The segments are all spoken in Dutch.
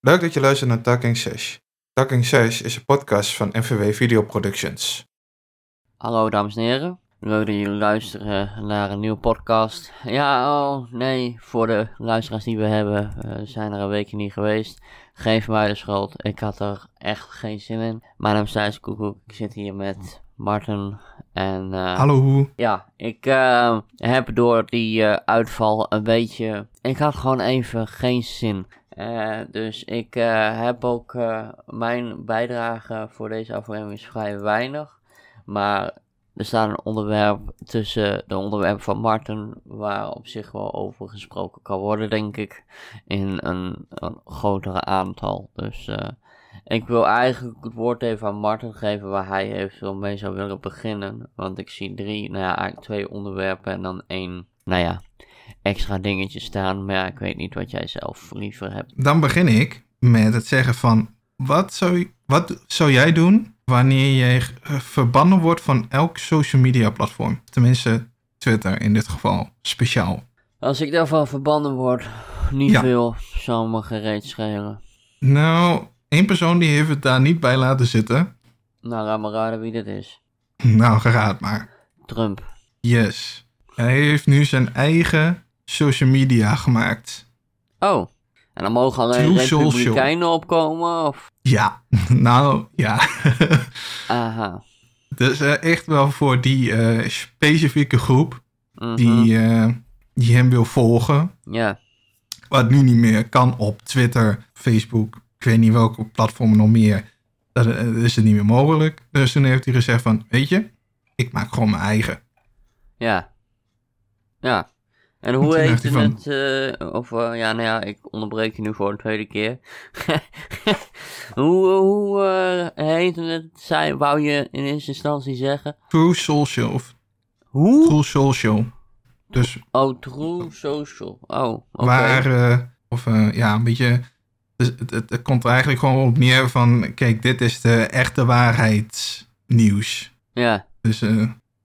Leuk dat je luistert naar Talking Sesh. Talking Sesh is een podcast van NVW Video Productions. Hallo dames en heren, leuk dat jullie luisteren naar een nieuwe podcast. Ja, oh nee, voor de luisteraars die we hebben, we zijn er een weekje niet geweest. Geef mij de schuld, ik had er echt geen zin in. Mijn naam is Thijs Koekoek, ik zit hier met Martin en... eh, Hallo. Ja, ik eh, heb door die eh, uitval een beetje. Ik had gewoon even geen zin. Eh, dus ik eh, heb ook. eh, mijn bijdrage voor deze aflevering is vrij weinig. Maar er staat een onderwerp tussen de onderwerpen van Martin. Waar op zich wel over gesproken kan worden, denk ik. In een, een grotere aantal. Dus. ik wil eigenlijk het woord even aan Martin geven waar hij eventueel mee zou willen beginnen. Want ik zie drie, nou ja, eigenlijk twee onderwerpen en dan één, nou ja, extra dingetje staan. Maar ja, ik weet niet wat jij zelf liever hebt. Dan begin ik met het zeggen van... Wat zou, wat zou jij doen wanneer je verbannen wordt van elk social media platform? Tenminste, Twitter in dit geval, speciaal. Als ik daarvan verbannen word, niet Ja. veel, zou me gereed schelen. Nou, één persoon die heeft het daar niet bij laten zitten. Nou, laat maar raden wie dit is. Nou, geraad maar. Trump. Yes. Hij heeft nu zijn eigen social media gemaakt. Oh, en dan mogen alleen republikeinen opkomen, of? Ja, nou ja. Aha. dus echt wel voor die eh, specifieke groep Mhm. die, eh, die hem wil volgen. Ja, Wat nu niet meer kan op Twitter, Facebook, ik weet niet welke platformen nog meer. Dat is het niet meer mogelijk. Dus toen heeft hij gezegd van, weet je, ik maak gewoon mijn eigen. Ja. Ja. En hoe heet het? eh of, eh, ja, nou ja, ik onderbreek je nu voor de tweede keer. hoe hoe heet het? Zij, wou je in eerste instantie zeggen? True Social. Of Hoe? True Social. Dus Oh, True Social. Oh, oké. waar, of ja, een beetje... Dus het, het, het komt er eigenlijk gewoon op neer van, kijk, dit is de echte waarheidsnieuws. Ja, Dus,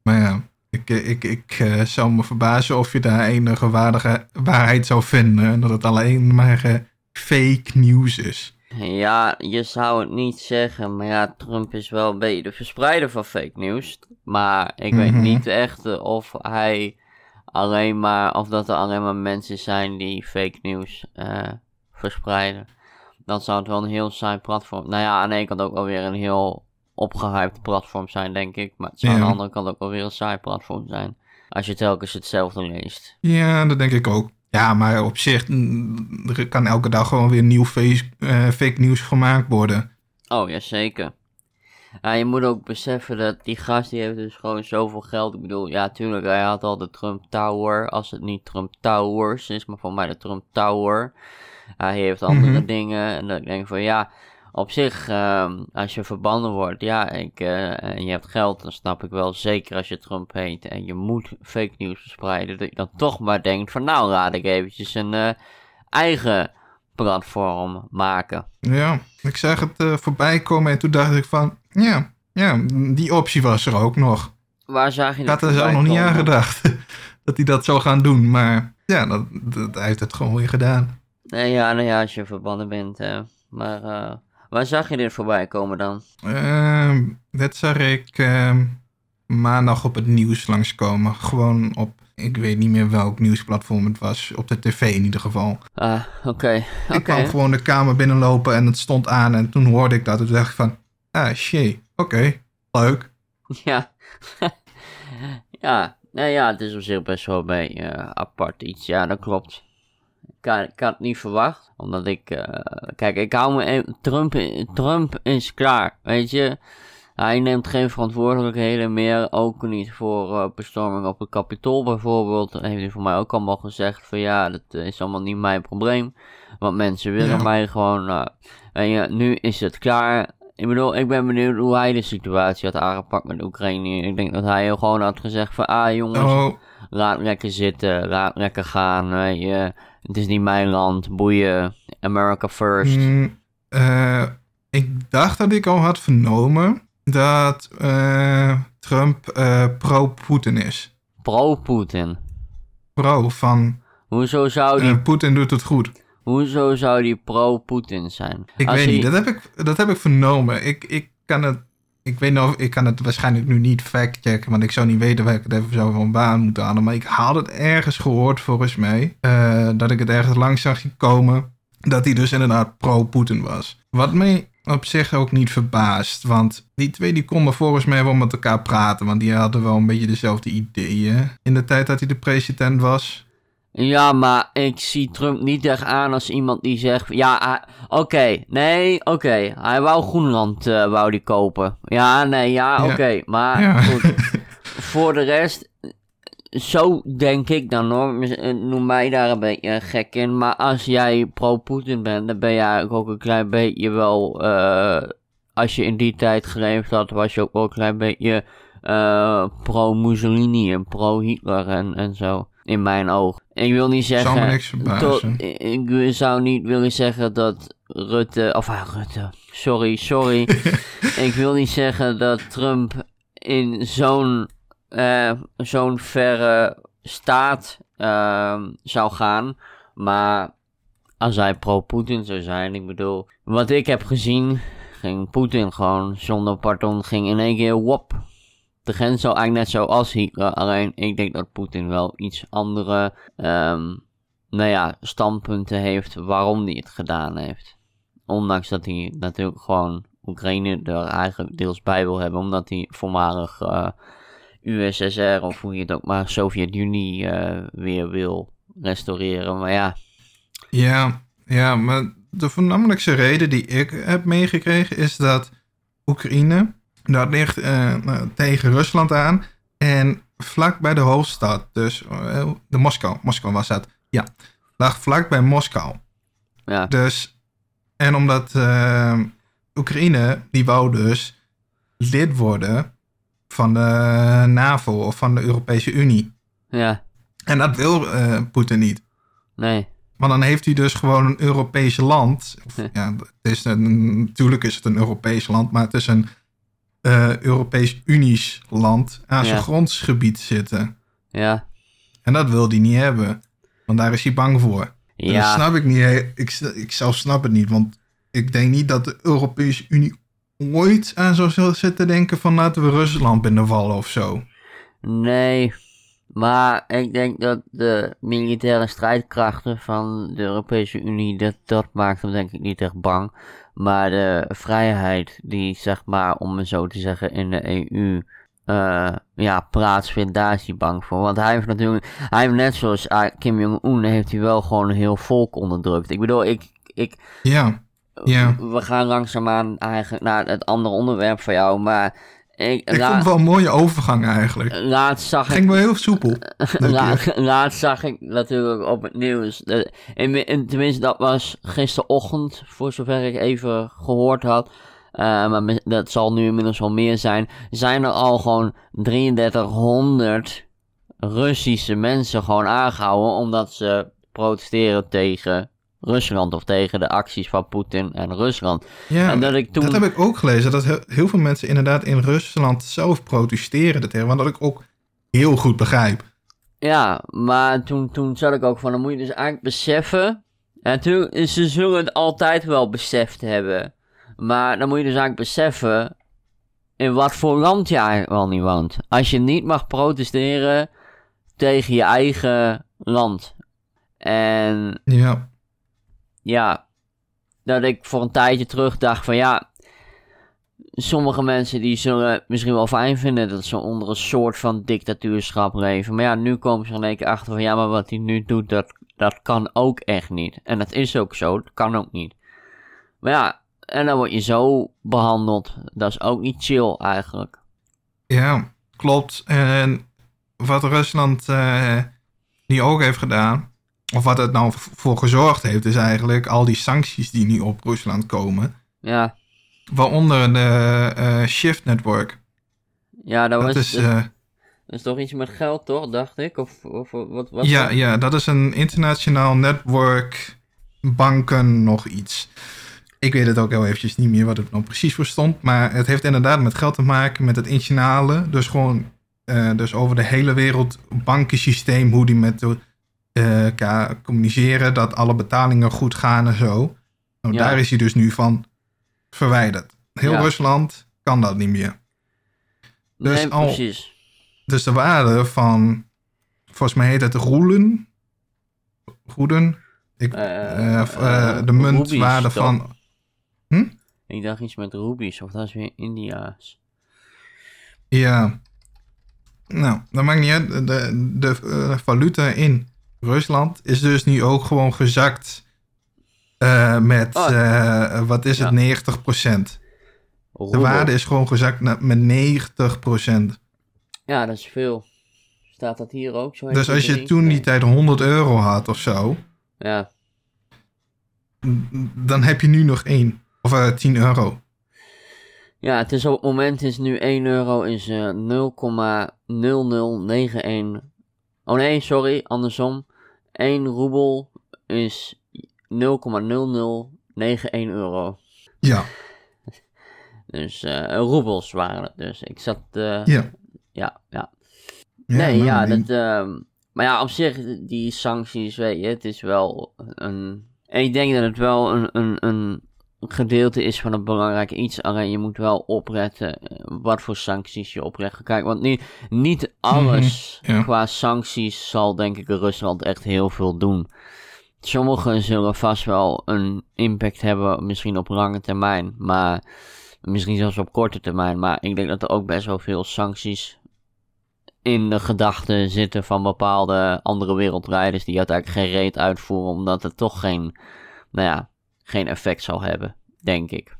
maar ja, ik, eh, ik, ik eh, zou me verbazen of je daar enige waardige waarheid zou vinden. En dat het alleen maar eh, fake nieuws is. ja, je zou het niet zeggen, maar ja, Trump is wel een beetje de verspreider van fake nieuws. Maar ik weet Mhm. niet echt of hij alleen maar, of dat er alleen maar mensen zijn die fake nieuws verspreiden. Dan zou het wel een heel saai platform. Nou ja, aan de ene kant ook wel weer een heel opgehyped platform zijn, denk ik. Maar het zou Ja. aan de andere kant ook wel weer een saai platform zijn. Als je telkens hetzelfde leest. Ja, dat denk ik ook. Ja, maar op zich mm, er kan elke dag gewoon weer nieuw face, eh, fake nieuws gemaakt worden. Oh, ja, zeker. Ja, je moet ook beseffen dat die gast die heeft dus gewoon zoveel geld. Ik bedoel, ja, tuurlijk, hij had al de Trump Tower. Als het niet Trump Towers is, maar voor mij de Trump Tower. Hij heeft andere Mhm. dingen. En dan denk ik van, ja, op zich, ehm, als je verbannen wordt, ja, ik, eh, en je hebt geld, dan snap ik wel zeker als je Trump heet en je moet fake nieuws verspreiden, dat je dan toch maar denkt van, nou, laat ik eventjes een eh, eigen platform maken. Ja, ik zag het eh, voorbij komen en toen dacht ik van, ja, ja, die optie was er ook nog. Waar zag je Ik dat had er nog niet aan gedacht dat hij dat zou gaan doen. Maar ja, dat, dat, hij heeft het gewoon weer gedaan. Nee, ja, nou ja, als je verbannen bent. hè. Maar waar zag je dit voorbij komen dan? Ehm dat zag ik ehm, maandag op het nieuws langskomen. Gewoon op, ik weet niet meer welk nieuwsplatform het was. Op de tv in ieder geval. Ah, oké. Ik kwam gewoon de kamer binnenlopen en het stond aan. En toen hoorde ik dat. En toen dacht ik van, ah shit, oké, leuk. Ja. ja, nou ja, het is op zich best wel bij eh, apart iets. Ja, dat klopt. Ik had, ik had het niet verwacht, omdat ik... eh, kijk, ik hou me... Trump, Trump is klaar, weet je. Hij neemt geen verantwoordelijkheden meer, ook niet voor eh, bestorming op het Capitool bijvoorbeeld. Dat heeft hij voor mij ook allemaal gezegd van ja, dat is allemaal niet mijn probleem. Want mensen willen Ja. mij gewoon... nou, en ja, nu is het klaar. Ik bedoel, ik ben benieuwd hoe hij de situatie had aangepakt met Oekraïne. Ik denk dat hij gewoon had gezegd van, ah jongens, Oh, laat lekker zitten, laat lekker gaan, weet je. Het is niet mijn land, boeien, America first. mm, eh, ik dacht dat ik al had vernomen dat eh, Trump eh, pro-Poetin is. Pro-Poetin. Pro van Hoezo zou die... Poetin doet het goed. Hoezo zou die pro-Poetin zijn? Ik Als weet hij- niet, dat heb ik, dat heb ik vernomen. Ik, ik kan het... Ik weet nog, ik kan het waarschijnlijk nu niet factchecken, want ik zou niet weten waar ik het even zo van baan moet halen. Maar ik had het ergens gehoord, volgens mij, eh, dat ik het ergens langs zag komen, dat hij dus inderdaad pro-Poetin was. Wat mij op zich ook niet verbaast, want die twee die konden volgens mij wel met elkaar praten, want die hadden wel een beetje dezelfde ideeën in de tijd dat hij de president was. Ja, maar ik zie Trump niet echt aan als iemand die zegt... Ja, oké, nee, oké. Hij wou Groenland eh, wou die kopen. Ja, nee, ja, Ja. oké. Maar Ja. goed, voor de rest... Zo denk ik dan hoor. Eh, Noem mij daar een beetje gek in. Maar als jij pro-Poetin bent, dan ben je eigenlijk ook een klein beetje wel... eh, als je in die tijd geleefd had, was je ook wel een klein beetje pro-Mussolini en pro-Hitler en, en zo. In mijn oog. Ik wil niet zeggen... Zou tot- ik zou niet willen zeggen dat Rutte... Of ah, Rutte... Sorry, sorry. ik wil niet zeggen dat Trump in zo'n eh, zo'n verre staat ehm, zou gaan. Maar als hij pro-Poetin zou zijn, ik bedoel... Wat ik heb gezien, ging Poetin gewoon zonder pardon, ging in één keer wop. De grens zou eigenlijk net zoals Hitler, alleen ik denk dat Poetin wel iets andere, ehm, nou ja, standpunten heeft waarom hij het gedaan heeft. Ondanks dat hij natuurlijk gewoon Oekraïne er eigenlijk deels bij wil hebben, omdat hij voormalig eh, USSR of hoe je het ook maar Sovjet-Unie eh, weer wil restaureren. Maar ja, Ja, ja, maar de voornamelijkste reden die ik heb meegekregen is dat Oekraïne, dat ligt eh, tegen Rusland aan en vlak bij de hoofdstad, dus eh, de Moskou, Moskou was dat, ja, lag vlak bij Moskou. ja, Dus, en omdat eh, Oekraïne, die wou dus lid worden van de NAVO of van de Europese Unie. ja, En dat wil Poetin niet. nee, Maar dan heeft hij dus gewoon een Europees land. Of, Hm. ja, het is een, natuurlijk is het een Europees land, maar het is een eh, Europees Unies land aan zijn Ja. grondsgebied zitten. ja, En dat wil hij niet hebben, want daar is hij bang voor. En Dat ja. snap ik niet. Ik, ik zelf snap het niet, want ik denk niet dat de Europese Unie ooit aan zou zitten denken van laten we Rusland binnenvallen of zo. Nee, maar ik denk dat de militaire strijdkrachten van de Europese Unie, dat, dat maakt hem denk ik niet echt bang. Maar de vrijheid die, zeg maar, om het zo te zeggen, in de EU eh, ja, plaatsvindt, daar is hij bang voor. Want hij heeft natuurlijk, hij heeft net zoals ah, Kim Jong-un, heeft hij wel gewoon een heel volk onderdrukt. Ik bedoel, ik, ik, Ja, Ja. we gaan langzaamaan eigenlijk naar het andere onderwerp van jou, maar ik, ik vond het wel een mooie overgang eigenlijk. laatst zag ik Ging wel heel soepel. La, laatst zag ik natuurlijk op het nieuws. en, en tenminste, dat was gisterochtend, voor zover ik even gehoord had. eh, maar dat zal nu inmiddels wel meer zijn. Zijn er al gewoon 3300 Russische mensen gewoon aangehouden. omdat ze protesteren tegen Rusland. of tegen de acties van Poetin en Rusland. Ja, en dat ik toen. Dat heb ik ook gelezen, dat heel, veel mensen inderdaad in Rusland zelf protesteren tegen, wat dat ik ook heel goed begrijp. Ja, maar toen, toen zat ik ook van, dan moet je dus eigenlijk beseffen. En toen, ze zullen het altijd wel beseft hebben. Maar dan moet je dus eigenlijk beseffen in wat voor land je eigenlijk wel niet woont. Als je niet mag protesteren tegen je eigen land. En Ja, ja, dat ik voor een tijdje terug dacht van ja, sommige mensen die zullen misschien wel fijn vinden dat ze onder een soort van dictatuurschap leven. Maar ja, nu komen ze er in keer achter van ja, maar wat hij nu doet, dat, dat kan ook echt niet. En dat is ook zo, dat kan ook niet. Maar ja, en dan word je zo behandeld. Dat is ook niet chill eigenlijk. ja, klopt. En wat Rusland eh nu ook heeft gedaan, of wat het nou voor gezorgd heeft, is eigenlijk al die sancties die nu op Rusland komen. Ja, Waaronder de eh, Shift Network. ja dat, Dat was, is, dat, eh, dat is toch iets met geld, toch, dacht ik? Of, of wat was ja, ja, dat is een internationaal network, banken, nog iets. Ik weet het ook heel eventjes niet meer wat het nou precies voor stond. Maar het heeft inderdaad met geld te maken met het internationale. Dus gewoon eh, dus over de hele wereld bankensysteem. Hoe die met de ka- communiceren dat alle betalingen goed gaan en zo. Nou, Ja. Daar is hij dus nu van verwijderd. Heel Ja. Rusland kan dat niet meer. Dus nee, al- precies. Dus de waarde van, volgens mij heet het roelen. Roeden. Ik, Eh, eh, de muntwaarde van. Ik dacht iets met rubies, of dat is weer India's. Ja. Nou, dat maakt niet uit. De, de, de valuta in Rusland is dus nu ook gewoon gezakt eh, met, Oh. wat is het, Ja. 90%. De waarde is gewoon gezakt met 90%. Ja, dat is veel. Staat dat hier ook zo? Dus als je 1, 2, toen 3? die tijd 100 euro had of zo, Ja, dan heb je nu nog één. Of eh 10 euro. ja het is op het moment is nu 1 euro is eh 0,0091. Oh nee, sorry, andersom. 1 roebel is 0,0091 euro. Ja, Dus eh roebels waren het dus. Ik zat... eh, ja. ja, ja. Nee, nou, ja, dat, ehm, maar ja, op zich, die sancties, weet je, het is wel een... En ik denk dat het wel een, een, een gedeelte is van een belangrijk iets. Alleen je moet wel opletten eh, wat voor sancties je oplegt. Kijk, want niet, niet alles Mhm, ja. qua sancties zal denk ik Rusland echt heel veel doen. Sommige zullen vast wel een impact hebben, misschien op lange termijn, maar misschien zelfs op korte termijn. Maar ik denk dat er ook best wel veel sancties in de gedachten zitten van bepaalde andere wereldrijders die uiteindelijk geen reet uitvoeren, omdat het toch geen, nou ja, geen effect zal hebben, denk ik.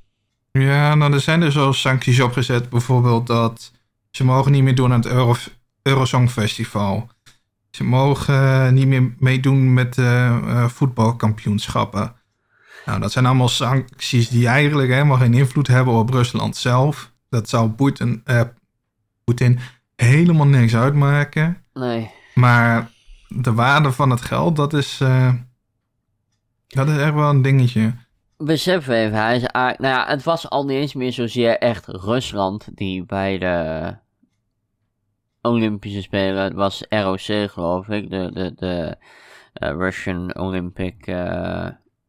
Ja, nou, er zijn dus al sancties opgezet. Bijvoorbeeld dat ze mogen niet meer doen aan het Euro Eurosong Festival. Ze mogen eh, niet meer meedoen met eh, voetbalkampioenschappen. Nou, dat zijn allemaal sancties die eigenlijk helemaal geen invloed hebben op Rusland zelf. Dat zou Poetin, eh, Poetin helemaal niks uitmaken. Nee, Maar de waarde van het geld, dat is, dat is echt wel een dingetje. besef even, hij is nou ja, het was al niet eens meer zozeer echt Rusland die bij de Olympische Spelen, het was ROC geloof ik, de, de, de eh, Russian Olympic eh,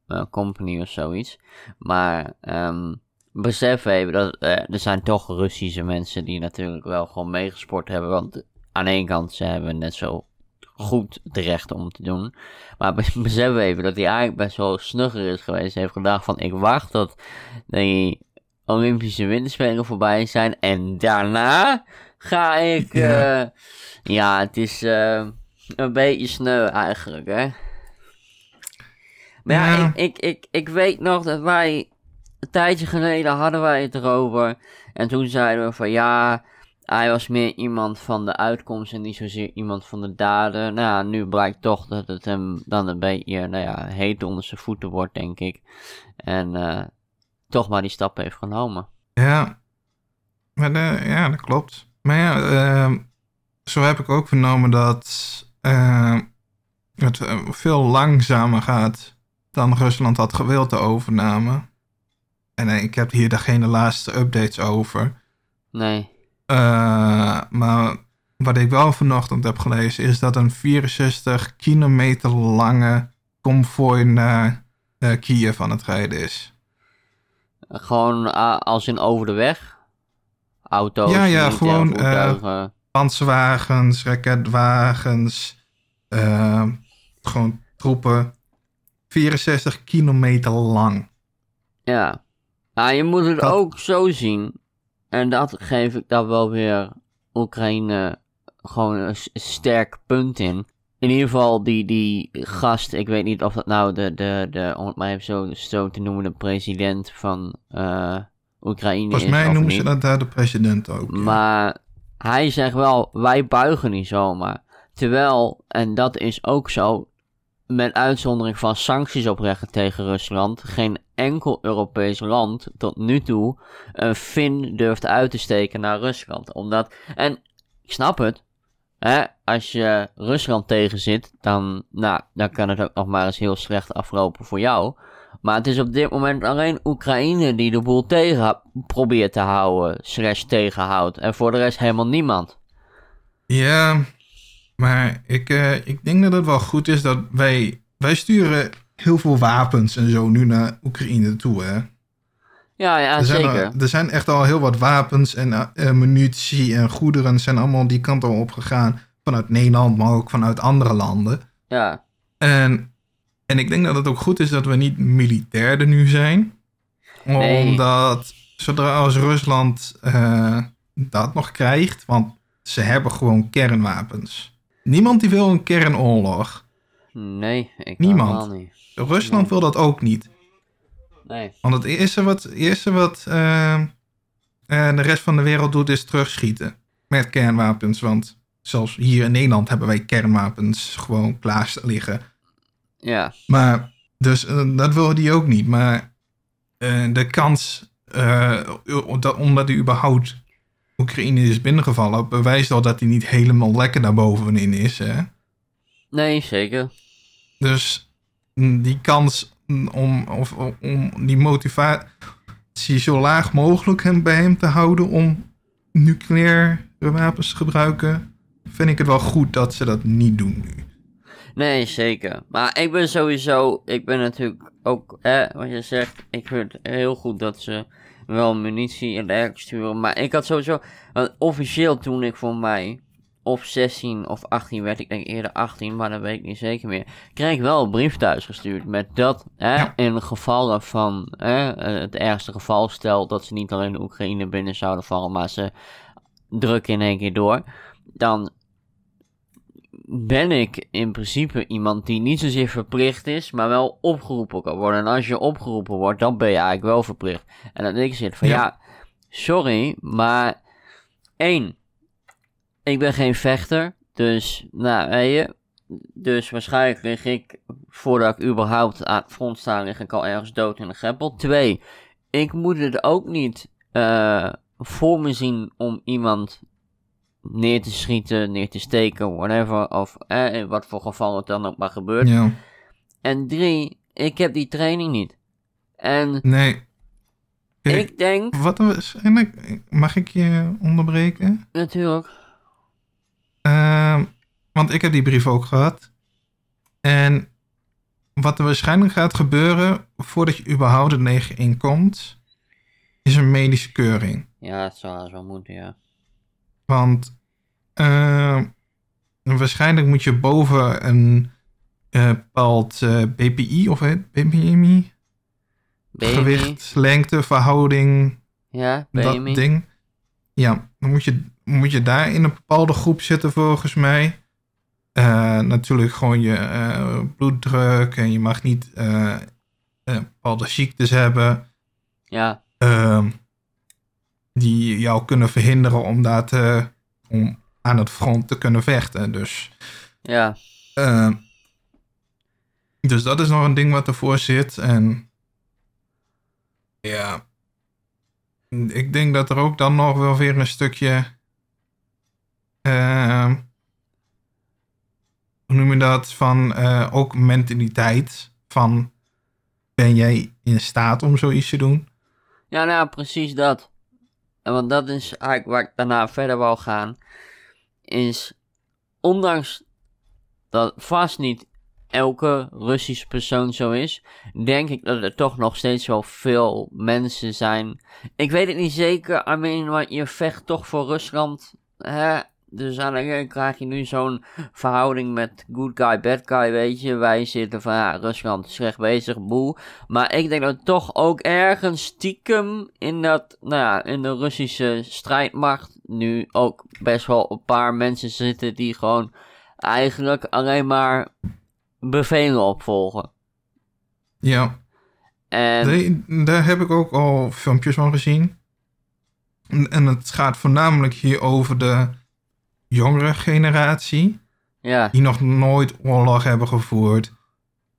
eh, Company of zoiets. Maar ehm, besef even dat er zijn toch Russische mensen die natuurlijk wel gewoon meegesport hebben, want aan de kant ze hebben net zo goed het recht om te doen. Maar bes- besef even dat hij eigenlijk best wel snugger is geweest. Hij heeft gedacht van ik wacht tot die Olympische Winterspelen voorbij zijn. En daarna ga ik... Ja. Ja, ja het is eh, een beetje sneu eigenlijk hè. Maar ja, Ja. Ik, ik, ik, ik weet nog dat wij... Een tijdje geleden hadden wij het erover. En toen zeiden we van ja... Hij was meer iemand van de uitkomst en niet zozeer iemand van de daden. Nou, ja, nu blijkt toch dat het hem dan een beetje, nou ja, heet onder zijn voeten wordt, denk ik. En eh, toch maar die stap heeft genomen. Ja, maar de- ja, dat klopt. Maar ja, ehm, zo heb ik ook vernomen dat eh, het eh, veel langzamer gaat dan Rusland had gewild, de overname. En eh, ik heb hier daar geen laatste updates over. Nee. Eh, maar wat ik wel vanochtend heb gelezen is dat een 64 kilometer lange konvooi naar eh, Kiev aan het rijden is. Gewoon ah, als in over de weg. Auto's, Ja, ja, gewoon, eh, voertuigen. panzerwagens, raketwagens, eh, gewoon troepen. 64 kilometer lang. Ja. Nou, je moet het dat- ook zo zien. En dat geef ik daar wel weer Oekraïne gewoon een sterk punt in. In ieder geval die, die gast, ik weet niet of dat nou de, de, de om het maar even zo, zo te noemen, de president van eh, Oekraïne Volgens mij noemen niet. ze dat daar de president ook. ja. Maar hij zegt wel, wij buigen niet zomaar. Terwijl, en dat is ook zo, met uitzondering van sancties opleggen tegen Rusland, geen enkel Europees land tot nu toe een vin durft uit te steken naar Rusland. Omdat, en ik snap het, hè, als je Rusland tegenzit, dan, nou, dan kan het ook nog maar eens heel slecht aflopen voor jou. Maar het is op dit moment alleen Oekraïne die de boel tegen probeert te houden, slash tegenhoudt. En voor de rest helemaal niemand. Ja, Maar ik, eh, ik denk dat het wel goed is dat wij... Wij sturen heel veel wapens en zo nu naar Oekraïne toe, hè? Ja, ja Er zijn, zeker. er, er zijn echt al heel wat wapens en eh, eh, munitie en goederen zijn allemaal die kant al op gegaan. Vanuit Nederland, maar ook vanuit andere landen. Ja, En, en ik denk dat het ook goed is dat we niet militair er nu zijn. Nee. Omdat zodra als Rusland eh, dat nog krijgt, want ze hebben gewoon kernwapens. Niemand die wil een kernoorlog. nee, ik Niemand. helemaal niet. Rusland Nee. wil dat ook niet. Nee, Want het eerste wat, het eerste wat eh, eh, de rest van de wereld doet is terugschieten met kernwapens. Want zelfs hier in Nederland hebben wij kernwapens gewoon klaar liggen. ja, Maar, dus eh, dat wil die ook niet. Maar eh, de kans, dat, omdat die überhaupt Oekraïne is binnengevallen, bewijst al dat hij niet helemaal lekker daarbovenin is. Hè? nee, zeker. Dus die kans om, of, om die motivatie zo laag mogelijk bij hem te houden om nucleaire wapens te gebruiken, vind ik het wel goed dat ze dat niet doen nu. Nee, zeker. Maar ik ben sowieso, ik ben natuurlijk ook, hè, wat je zegt, ik vind het heel goed dat ze wel munitie en dergelijke sturen. Maar ik had sowieso, officieel toen ik voor mij, of 16 of 18 werd, ik denk eerder 18, maar dat weet ik niet zeker meer, kreeg ik wel een brief thuis gestuurd met dat, hè, Ja. in gevallen van, hè, eh, het ergste geval, stel dat ze niet alleen de Oekraïne binnen zouden vallen, maar ze drukken in één keer door, dan ben ik in principe iemand die niet zozeer verplicht is, maar wel opgeroepen kan worden. En als je opgeroepen wordt, dan ben je eigenlijk wel verplicht. En dan denk ik zit van ja. Ja. sorry, maar één, ik ben geen vechter, dus nou weet je, dus waarschijnlijk lig ik voordat ik überhaupt aan het front sta, lig ik al ergens dood in de greppel. Twee, ik moet het ook niet eh, voor me zien om iemand neer te schieten, neer te steken, whatever. Of eh, in wat voor geval het dan ook maar gebeurt. Ja, En drie, ik heb die training niet. En nee. Kijk, ik denk, Wat waarschijnlijk, mag ik je onderbreken? natuurlijk, Ehm, want ik heb die brief ook gehad. En wat er waarschijnlijk gaat gebeuren voordat je überhaupt het 9 komt, is een medische keuring. ja, het zou moeten, ja. Want ehm, waarschijnlijk moet je boven een eh, bepaald eh, BPI of BPMI, BMI, gewicht, lengte, verhouding, ja, dat ding. Ja, dan moet je, moet je daar in een bepaalde groep zitten volgens mij. Eh, natuurlijk gewoon je eh, bloeddruk en je mag niet eh, bepaalde ziektes hebben ja, ehm, die jou kunnen verhinderen om, daar te, om aan het front te kunnen vechten. Dus, ja, ehm, dus dat is nog een ding wat ervoor zit. En ja, ik denk dat er ook dan nog wel weer een stukje. Ehm, hoe noem je dat? Van eh, ook mentaliteit. Van ben jij in staat om zoiets te doen? ja, nou, precies dat. En want dat is eigenlijk waar ik daarna verder wou gaan. Is, ondanks dat vast niet elke Russische persoon zo is, denk ik dat er toch nog steeds wel veel mensen zijn. Ik weet het niet zeker, I want je vecht toch voor Rusland. Hè? Dus ene kant krijg je nu zo'n verhouding met good guy, bad guy, weet je. Wij zitten van, ja, Rusland is slecht bezig, boe. Maar ik denk dat toch ook ergens stiekem in dat, nou ja, in de Russische strijdmacht nu ook best wel een paar mensen zitten die gewoon eigenlijk alleen maar bevelen opvolgen. Ja, En daar heb ik ook al filmpjes van gezien. En, en het gaat voornamelijk hier over de jongere generatie. ja, Die nog nooit oorlog hebben gevoerd.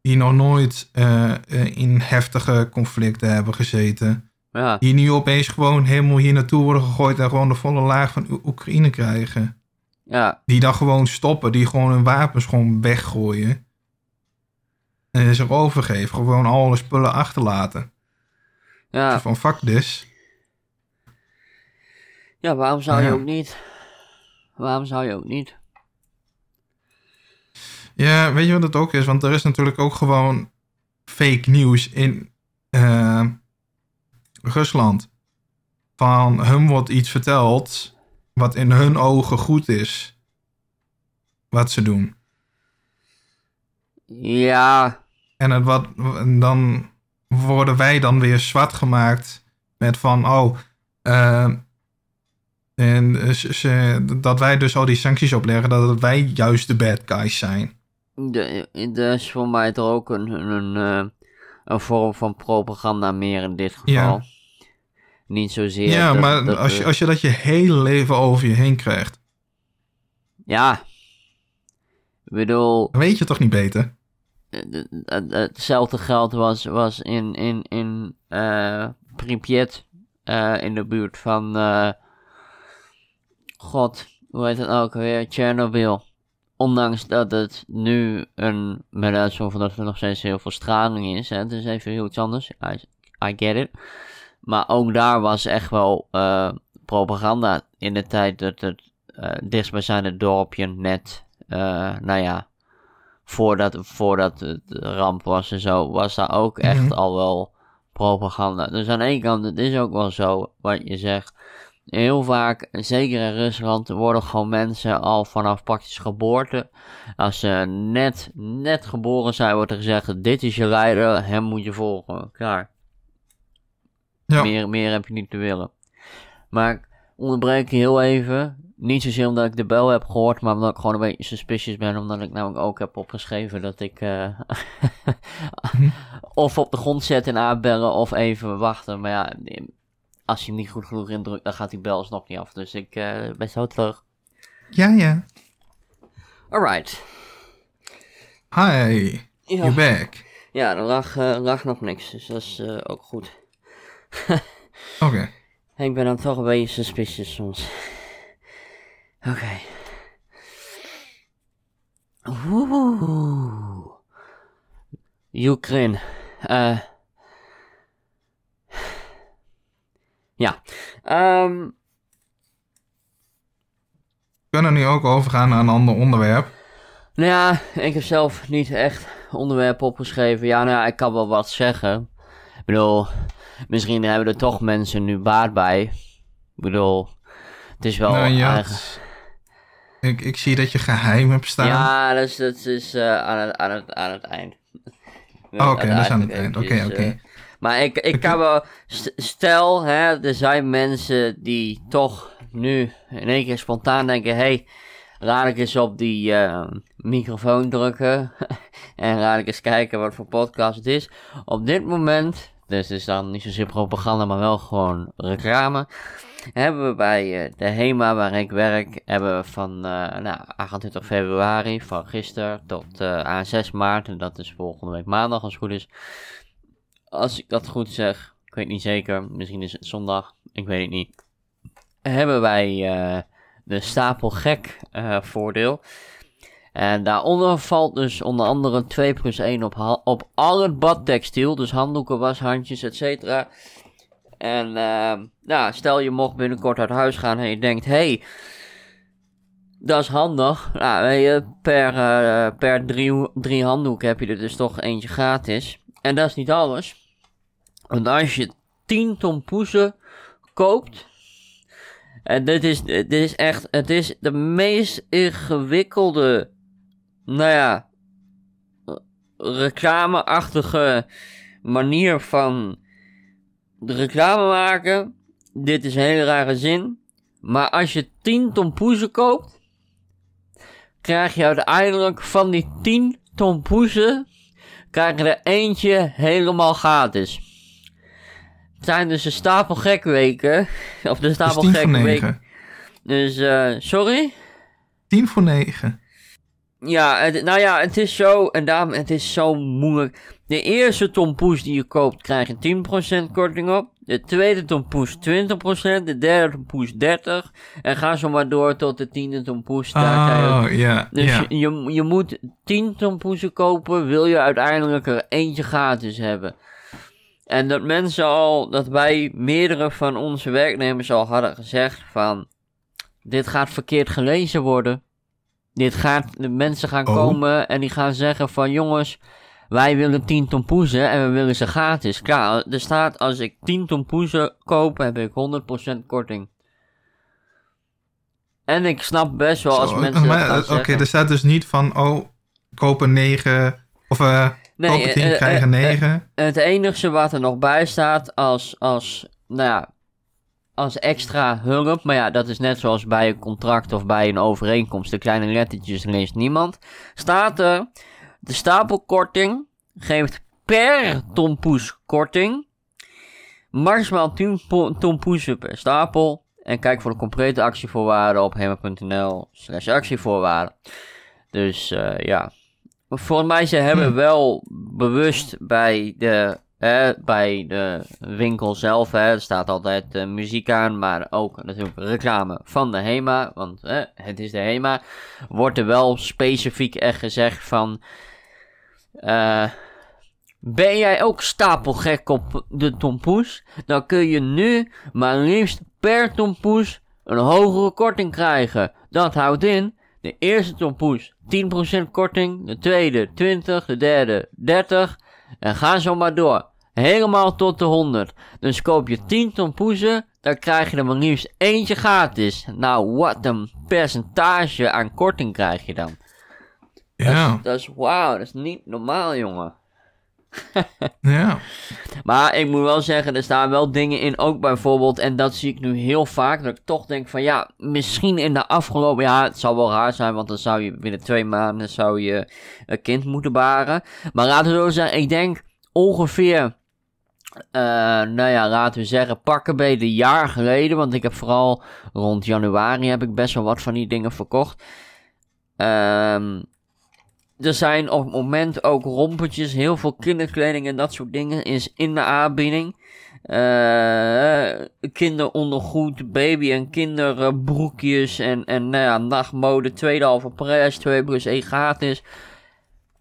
Die nog nooit eh, eh, in heftige conflicten hebben gezeten. ja, Die nu opeens gewoon helemaal hier naartoe worden gegooid. En gewoon de volle laag van Oe- Oekraïne krijgen. ja, Die dan gewoon stoppen. Die gewoon hun wapens gewoon weggooien. En zich overgeven. Gewoon alle spullen achterlaten. ja. Van fuck this. Ja, waarom zou je Ja. ook niet? Waarom zou je ook niet? Ja, weet je wat het ook is? Want er is natuurlijk ook gewoon fake nieuws in eh, Rusland. Van hun wordt iets verteld wat in hun ogen goed is. Wat ze doen. Ja, En het wat, en dan worden wij dan weer zwart gemaakt met van, oh, eh, en ze- ze- dat wij dus al die sancties opleggen, dat wij juist de bad guys zijn. dat is voor mij toch ook een, een, een, eh, een vorm van propaganda meer in dit geval. Ja. Niet zozeer. Ja, dat- maar dat als, je, als je dat je hele leven over je heen krijgt, Ja. Ik bedoel, weet je toch niet beter? het- hetzelfde geld was, was in, in, in eh Pripyat, eh, in de buurt van, eh, god, hoe heet het ook alweer, Chernobyl. Ondanks dat het nu een, met uitzondering van dat er nog steeds heel veel straling is, hè, het is even heel iets anders, I, I get it. Maar ook daar was echt wel eh, propaganda in de tijd dat het eh dichtstbijzijnde dorpje net, eh, nou ja, voordat, voordat het ramp was en zo, was daar ook echt Mhm. al wel propaganda. Dus aan de ene kant, het is ook wel zo wat je zegt. Heel vaak, zeker in Rusland, worden gewoon mensen al vanaf praktisch geboorte. Als ze net, net geboren zijn, wordt er gezegd: Dit is je leider, hem moet je volgen. Klaar. Ja. Meer, meer heb je niet te willen. Maar ik onderbreek je heel even. Niet zozeer omdat ik de bel heb gehoord, maar omdat ik gewoon een beetje suspicious ben. Omdat ik namelijk ook heb opgeschreven dat ik eh, of op de grond zetten en aanbellen of even wachten. Maar ja, als je hem niet goed genoeg indrukt, dan gaat die bel alsnog niet af. Dus ik eh, ben zo terug. Ja, ja. Alright. Hi, Ja, you're back. ja er lag, eh, lag nog niks, dus dat is eh, ook goed. Oké. Ik ben dan toch een beetje suspicious soms. Oké. Oeh. Ukraine. Eh. Ja. We kunnen nu ook overgaan naar een ander onderwerp. Nou ja, ik heb zelf niet echt onderwerp opgeschreven. Ja, nou ja, ik kan wel wat zeggen. Ik bedoel, misschien hebben er toch mensen nu baat bij. Ik bedoel, het is wel nou, ja, eigen- ik, ik zie dat je geheim hebt staan. Ja, dat is, dat is eh, aan, het, aan, het, aan het eind. Oké, dat is aan het eind. Oké, oké. Maar ik, ik kan wel... st- Stel, hè, er zijn mensen die toch nu in één keer spontaan denken... hey, laat ik eens op die eh, microfoon drukken. en laat ik eens kijken wat voor podcast het is. Op dit moment, dus het is dan niet zozeer propaganda, maar wel gewoon reclame hebben we bij eh, de HEMA waar ik werk, hebben we van eh, nou, 28 februari, van gisteren tot eh, aan 6 maart, en dat is volgende week maandag als het goed is. Als ik dat goed zeg, ik weet niet zeker, misschien is het zondag, ik weet het niet. Hebben wij eh, de stapel gek eh, voordeel. En daaronder valt dus onder andere 2 plus 1 op, op al het badtextiel, dus handdoeken, washandjes, etc. En ehm, nou, stel je mocht binnenkort uit huis gaan en je denkt, hey, dat is handig. Nou, je, per, eh, per drie, drie handdoeken heb je er dus toch eentje gratis. En dat is niet alles. Want als je 10 tompoezen koopt. En dit is, dit is echt, het is de meest ingewikkelde, nou ja, reclameachtige manier van de reclame maken. Dit is een hele rare zin. Maar als je 10 tompoezen koopt, krijg je uiteindelijk van die 10 tompoezen, krijg je er eentje helemaal gratis. Het zijn dus de stapel gekweken, of de Dus stapel 10 voor gekke 9. weken. Dus, eh, sorry? 10 voor 9. Ja, het, nou ja, het is zo, en daarom, het is zo moeilijk. De eerste tompoes die je koopt, krijg je 10% korting op. De tweede tompoes 20%, de derde tompoes 30%. En ga zo maar door tot de tiende tompoes. Daar Oh, ja. Dus je, je moet 10 tompoesen kopen, wil je uiteindelijk er eentje gratis hebben. En dat mensen al, dat wij meerdere van onze werknemers al hadden gezegd van, dit gaat verkeerd gelezen worden. Dit gaat, de mensen gaan Oh. komen en die gaan zeggen van jongens, wij willen 10 tompoezen en we willen ze gratis. Klaar, er staat als ik 10 tompoezen koop, heb ik 100% korting. En ik snap best wel als Zo, mensen dat maar, eh, Oké, er staat dus niet van, oh, kopen 9 of eh Nee, kopen 10, eh, eh, krijgen eh, 9. Het enige wat er nog bij staat als, als, nou ja, als extra hulp, maar ja, dat is net zoals bij een contract of bij een overeenkomst, de kleine lettertjes leest niemand, staat er, de stapelkorting geeft per tompoes korting, maximaal 10 po- tompoesen per stapel, en kijk voor de complete actievoorwaarden op hema.nl slash actievoorwaarden. Dus eh, ja, Volgens mij, ze hebben wel bewust bij de, bij de winkel zelf, er staat altijd eh, muziek aan, maar ook natuurlijk reclame van de HEMA, want het is de HEMA, wordt er wel specifiek echt gezegd van, eh, ben jij ook stapelgek op de tompoes, dan kun je nu maar liefst per tompoes een hogere korting krijgen. Dat houdt in de eerste tompoes 10% korting, de tweede 20, de derde 30 en ga zo maar door. Helemaal tot de 100. Dus koop je 10 tompoezen, dan krijg je er maar liefst eentje gratis. Nou, wat een percentage aan korting krijg je dan. Ja, Dat is wauw, dat is niet normaal, jongen. ja. Maar ik moet wel zeggen, er staan wel dingen in, ook bijvoorbeeld, en dat zie ik nu heel vaak, dat ik toch denk van ja, misschien in de afgelopen, ja, het zal wel raar zijn, want dan zou je binnen twee maanden zou je een kind moeten baren. Maar laten we zo zeggen, ik denk ongeveer, eh, nou ja, laten we zeggen, pakken bij de jaar geleden, want ik heb vooral rond januari heb ik best wel wat van die dingen verkocht. Ehm er zijn op het moment ook rompertjes, heel veel kinderkleding en dat soort dingen is in de aanbieding. Eh kinderondergoed, baby- en kinderbroekjes en, en nou ja, nachtmode, tweede halve prijs, 2 plus 1 gratis.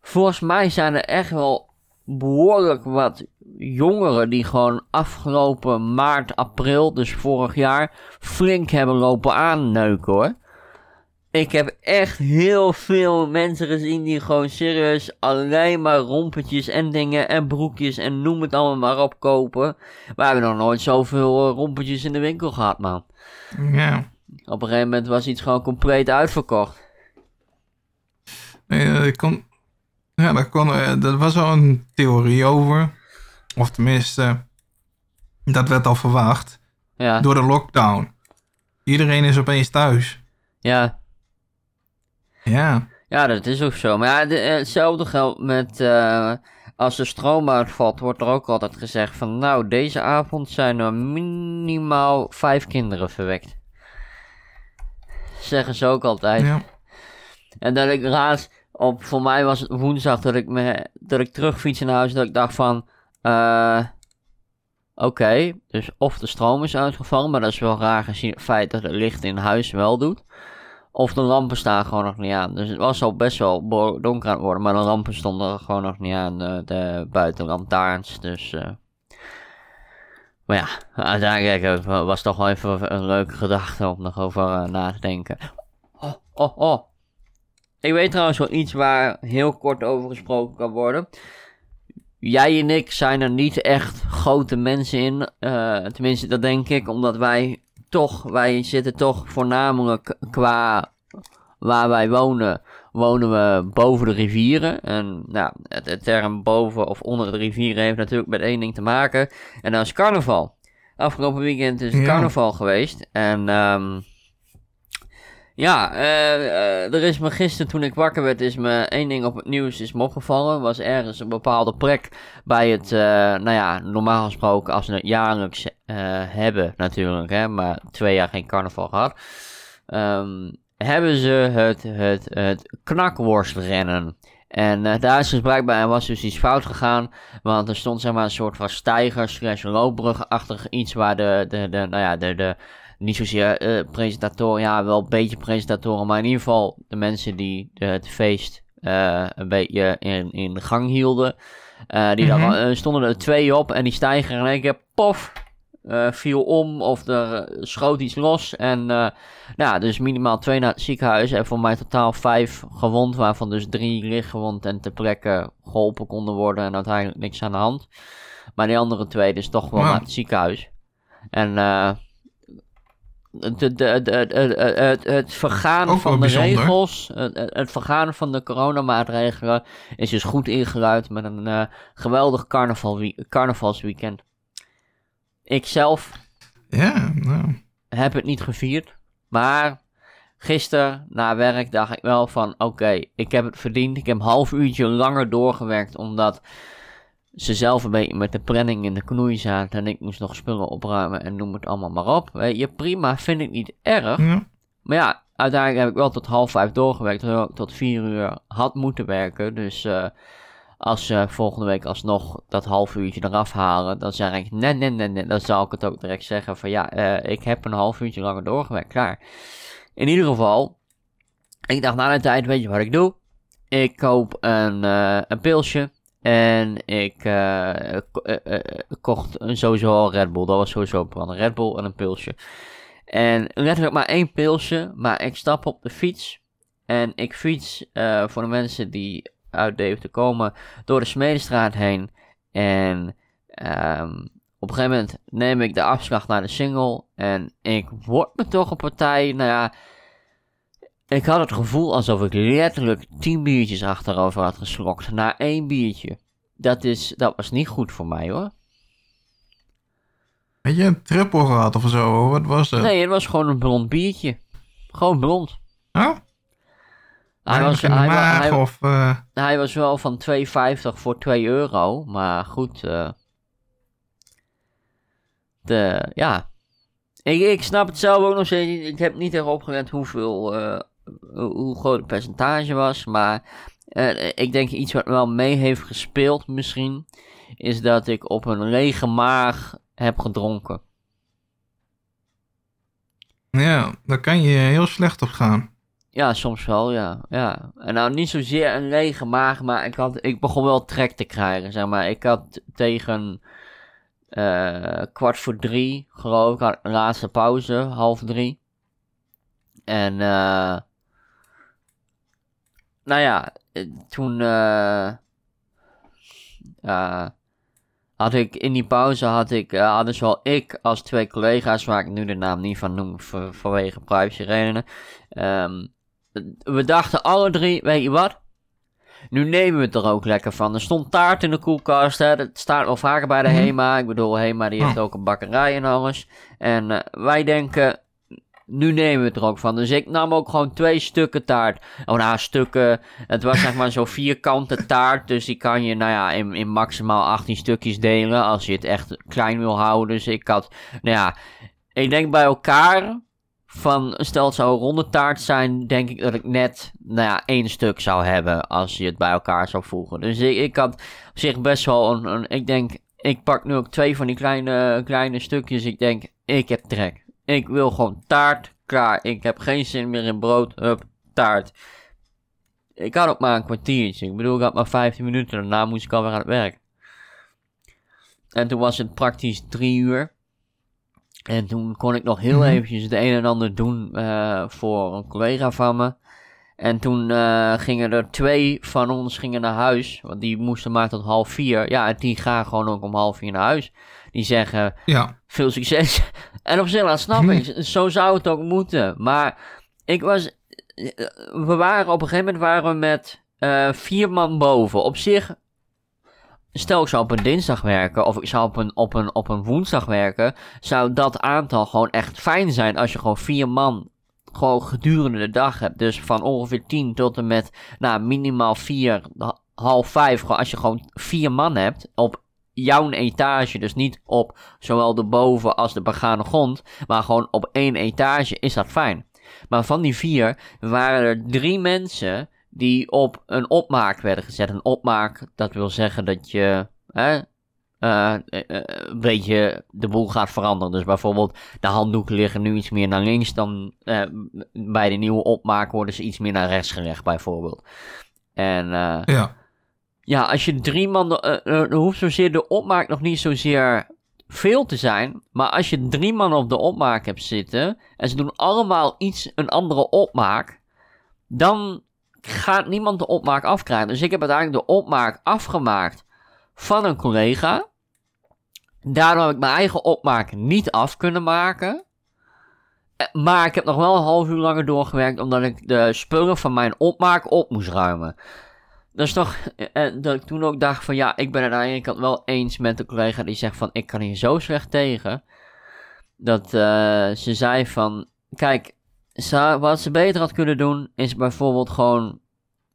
Volgens mij zijn er echt wel behoorlijk wat jongeren die gewoon afgelopen maart, april, dus vorig jaar, flink hebben lopen aanneuken hoor. Ik heb echt heel veel mensen gezien die gewoon serieus alleen maar rompetjes en dingen en broekjes en noem het allemaal maar op kopen. We hebben nog nooit zoveel eh, rompetjes in de winkel gehad, man. ja. Op een gegeven moment was iets gewoon compleet uitverkocht. Nee, eh, ik kon, ja, daar, kon, eh, er was al een theorie over. Of tenminste, dat werd al verwacht. Ja, Door de lockdown. Iedereen is opeens thuis. ja. Ja, Ja, dat is ook zo. Maar ja, de- eh, hetzelfde geldt met eh, als de stroom uitvalt, wordt er ook altijd gezegd van nou, deze avond zijn er minimaal vijf kinderen verwekt. Zeggen ze ook altijd. ja. En dat ik laatst, op, voor mij was het woensdag dat ik, me, dat ik terugfietste naar huis, dat ik dacht van, eh oké, dus of de stroom is uitgevallen, maar dat is wel raar gezien het feit dat het licht in huis wel doet. Of de lampen staan gewoon nog niet aan. Dus het was al best wel donker aan het worden, maar de lampen stonden gewoon nog niet aan, de, de buitenlantaarns, dus... eh maar ja, uiteindelijk eh, was toch wel even een leuke gedachte om nog over eh, na te denken. Oh, oh, oh. Ik weet trouwens wel iets waar heel kort over gesproken kan worden. Jij en ik zijn er niet echt grote mensen in. eh, tenminste, dat denk ik, omdat wij toch, wij zitten toch voornamelijk qua waar wij wonen, wonen we boven de rivieren. En nou, het, de term boven of onder de rivieren heeft natuurlijk met één ding te maken. En dat is carnaval. Afgelopen weekend is het Ja. carnaval geweest. En ehm ja, eh, eh, er is me gisteren toen ik wakker werd, is me één ding op het nieuws is me opgevallen. Was ergens een bepaalde plek bij het, eh, nou ja, normaal gesproken als we het jaarlijks hebben natuurlijk, hè, maar twee jaar geen carnaval gehad. Ehm, hebben ze het, het, het knakworstrennen. En daar is dus blijkbaar was dus iets fout gegaan. Want er stond zeg maar een soort van stijger slash loopbrugachtig iets waar de, de, de, nou ja, de, de niet zozeer eh, presentatoren, ja wel een beetje presentatoren, maar in ieder geval de mensen die de, het feest eh, een beetje in, in de gang hielden. eh, die Mhm. daar, eh, stonden er twee op en die stijger in één keer, pof, eh, viel om of er eh, schoot iets los. En uh, nou, dus minimaal twee naar het ziekenhuis. En voor mij totaal vijf gewond, waarvan dus drie lichtgewond en ter plekke geholpen konden worden. En uiteindelijk niks aan de hand. Maar die andere twee dus toch wel naar het ziekenhuis. En uh, de, de, de, het, het vergaan van de regels, het, het, vergaan van de coronamaatregelen is dus goed ingeluid met een uh, geweldig carnaval, carnavalsweekend. Ik zelf ja, nou. heb het niet gevierd, maar gisteren na werk dacht ik wel van oké, ik heb het verdiend. Ik heb een half uurtje langer doorgewerkt omdat ze zelf een beetje met de planning in de knoei zaten en ik moest nog spullen opruimen en noem het allemaal maar op. Weet je, prima, vind ik niet erg. Maar ja, uiteindelijk heb ik wel tot half vijf doorgewerkt, terwijl ik tot vier uur had moeten werken. Dus uh, als ze volgende week alsnog dat half uurtje eraf halen, dan zeg ik nee, nee, nee, nee. Dan zal ik het ook direct zeggen van ja, uh, ik heb een half uurtje langer doorgewerkt, klaar. In ieder geval, ik dacht na een tijd, weet je wat ik doe? Ik koop een, uh, een pilsje en ik uh, kocht sowieso al Red Bull. Dat was sowieso een plan. Red Bull en een pilsje. En letterlijk maar één pilsje. Maar ik stap op de fiets. En ik fiets voor de mensen die uit Deventer komen door de Smedestraat heen. En um, op een gegeven moment neem ik de afslag naar de single. En ik word me toch een partij, nou ja ik had het gevoel alsof ik letterlijk 10 biertjes achterover had geslokt. Na één biertje. Dat, is, dat was niet goed voor mij hoor. Had je een trippel gehad of zo? Wat was het? Nee, het was gewoon een blond biertje. Gewoon blond. Oh? Hij was, hij, hij, of, uh... hij was wel van 2,50 voor 2 euro. Maar goed. Uh, de, ja. Ik, ik snap het zelf ook nog steeds. Ik heb niet erop opgelet hoeveel. Uh, hoe groot het percentage was. Maar uh, ik denk iets wat wel mee heeft gespeeld misschien. Is dat ik op een lege maag heb gedronken. Ja, daar kan je heel slecht op gaan. Ja, soms wel, ja. ja. En nou, niet zozeer een lege maag, maar ik, had, ik begon wel trek te krijgen, zeg maar. Ik had tegen uh, kwart voor drie, geloof ik, had laatste pauze, half drie. En uh, nou ja, eh, toen uh, uh, had ik in die pauze had ik, uh, hadden zowel ik als twee collega's, waar ik nu de naam niet van noem voor, vanwege privacy redenen. Um, we dachten alle drie, weet je wat? Nu nemen we het er ook lekker van. Er stond taart in de koelkast. Hè. Dat staat wel vaker bij de mhm. HEMA. Ik bedoel, HEMA die heeft oh. ook een bakkerij en alles. En wij denken, nu nemen we het er ook van. Dus ik nam ook gewoon twee stukken taart. Oh, nou, stukken. Het was zeg maar zo'n vierkante taart. Dus die kan je, nou ja, in, in maximaal 18 stukjes delen. Als je het echt klein wil houden. Dus ik had, nou ja, ik denk bij elkaar. Van, stel het zou een ronde taart zijn, denk ik dat ik net, nou ja, één stuk zou hebben. Als je het bij elkaar zou voegen. Dus ik, had op zich best wel een, een ik denk, ik pak nu ook twee van die kleine, kleine stukjes. Ik denk, ik heb trek. Ik wil gewoon taart. Klaar. Ik heb geen zin meer in brood. Hup, taart. Ik had ook maar een kwartiertje. Ik bedoel, ik had maar 15 minuten. Daarna moest ik alweer aan het werk. En toen was het praktisch drie uur. En toen kon ik nog heel mhm. eventjes het een en ander doen uh, voor een collega van me. En toen uh, gingen er twee van ons gingen naar huis. Want die moesten maar tot half vier. Ja, en die gaan gewoon ook om half vier naar huis. Die zeggen, ja. veel succes. en op zich, dat snap ik. Zo zou het ook moeten. Maar ik was... We waren op een gegeven moment waren we met uh, vier man boven. Op zich... Stel ik zou op een dinsdag werken of ik zou op een, op, een, op een woensdag werken, zou dat aantal gewoon echt fijn zijn als je gewoon vier man gewoon gedurende de dag hebt. Dus van ongeveer 10 tot en met nou, minimaal 4, half 5. Als je gewoon vier man hebt op jouw etage, dus niet op zowel de boven als de begane grond, maar gewoon op één etage, is dat fijn. Maar van die vier waren er drie mensen die op een opmaak werden gezet. Een opmaak, dat wil zeggen dat je hè, uh, een beetje de boel gaat veranderen. Dus bijvoorbeeld de handdoeken liggen nu iets meer naar links dan bij de nieuwe opmaak worden ze iets meer naar rechts gelegd bijvoorbeeld. En ja. Ja, als je drie man, dan hoeft zozeer de opmaak nog niet zozeer veel te zijn, maar als je drie man op de opmaak hebt zitten en ze doen allemaal iets, een andere opmaak, dan gaat niemand de opmaak afkrijgen. Dus ik heb uiteindelijk de opmaak afgemaakt van een collega. Daardoor heb ik mijn eigen opmaak niet af kunnen maken. Eh, Maar ik heb nog wel een half uur langer doorgewerkt omdat ik de spullen van mijn opmaak op moest ruimen. Dat is toch, eh, dat ik toen ook dacht van ja, ik ben het aan de ene kant wel eens met de collega die zegt van ik kan hier zo slecht tegen. Dat eh, ze zei van, kijk, wat ze beter had kunnen doen is bijvoorbeeld gewoon,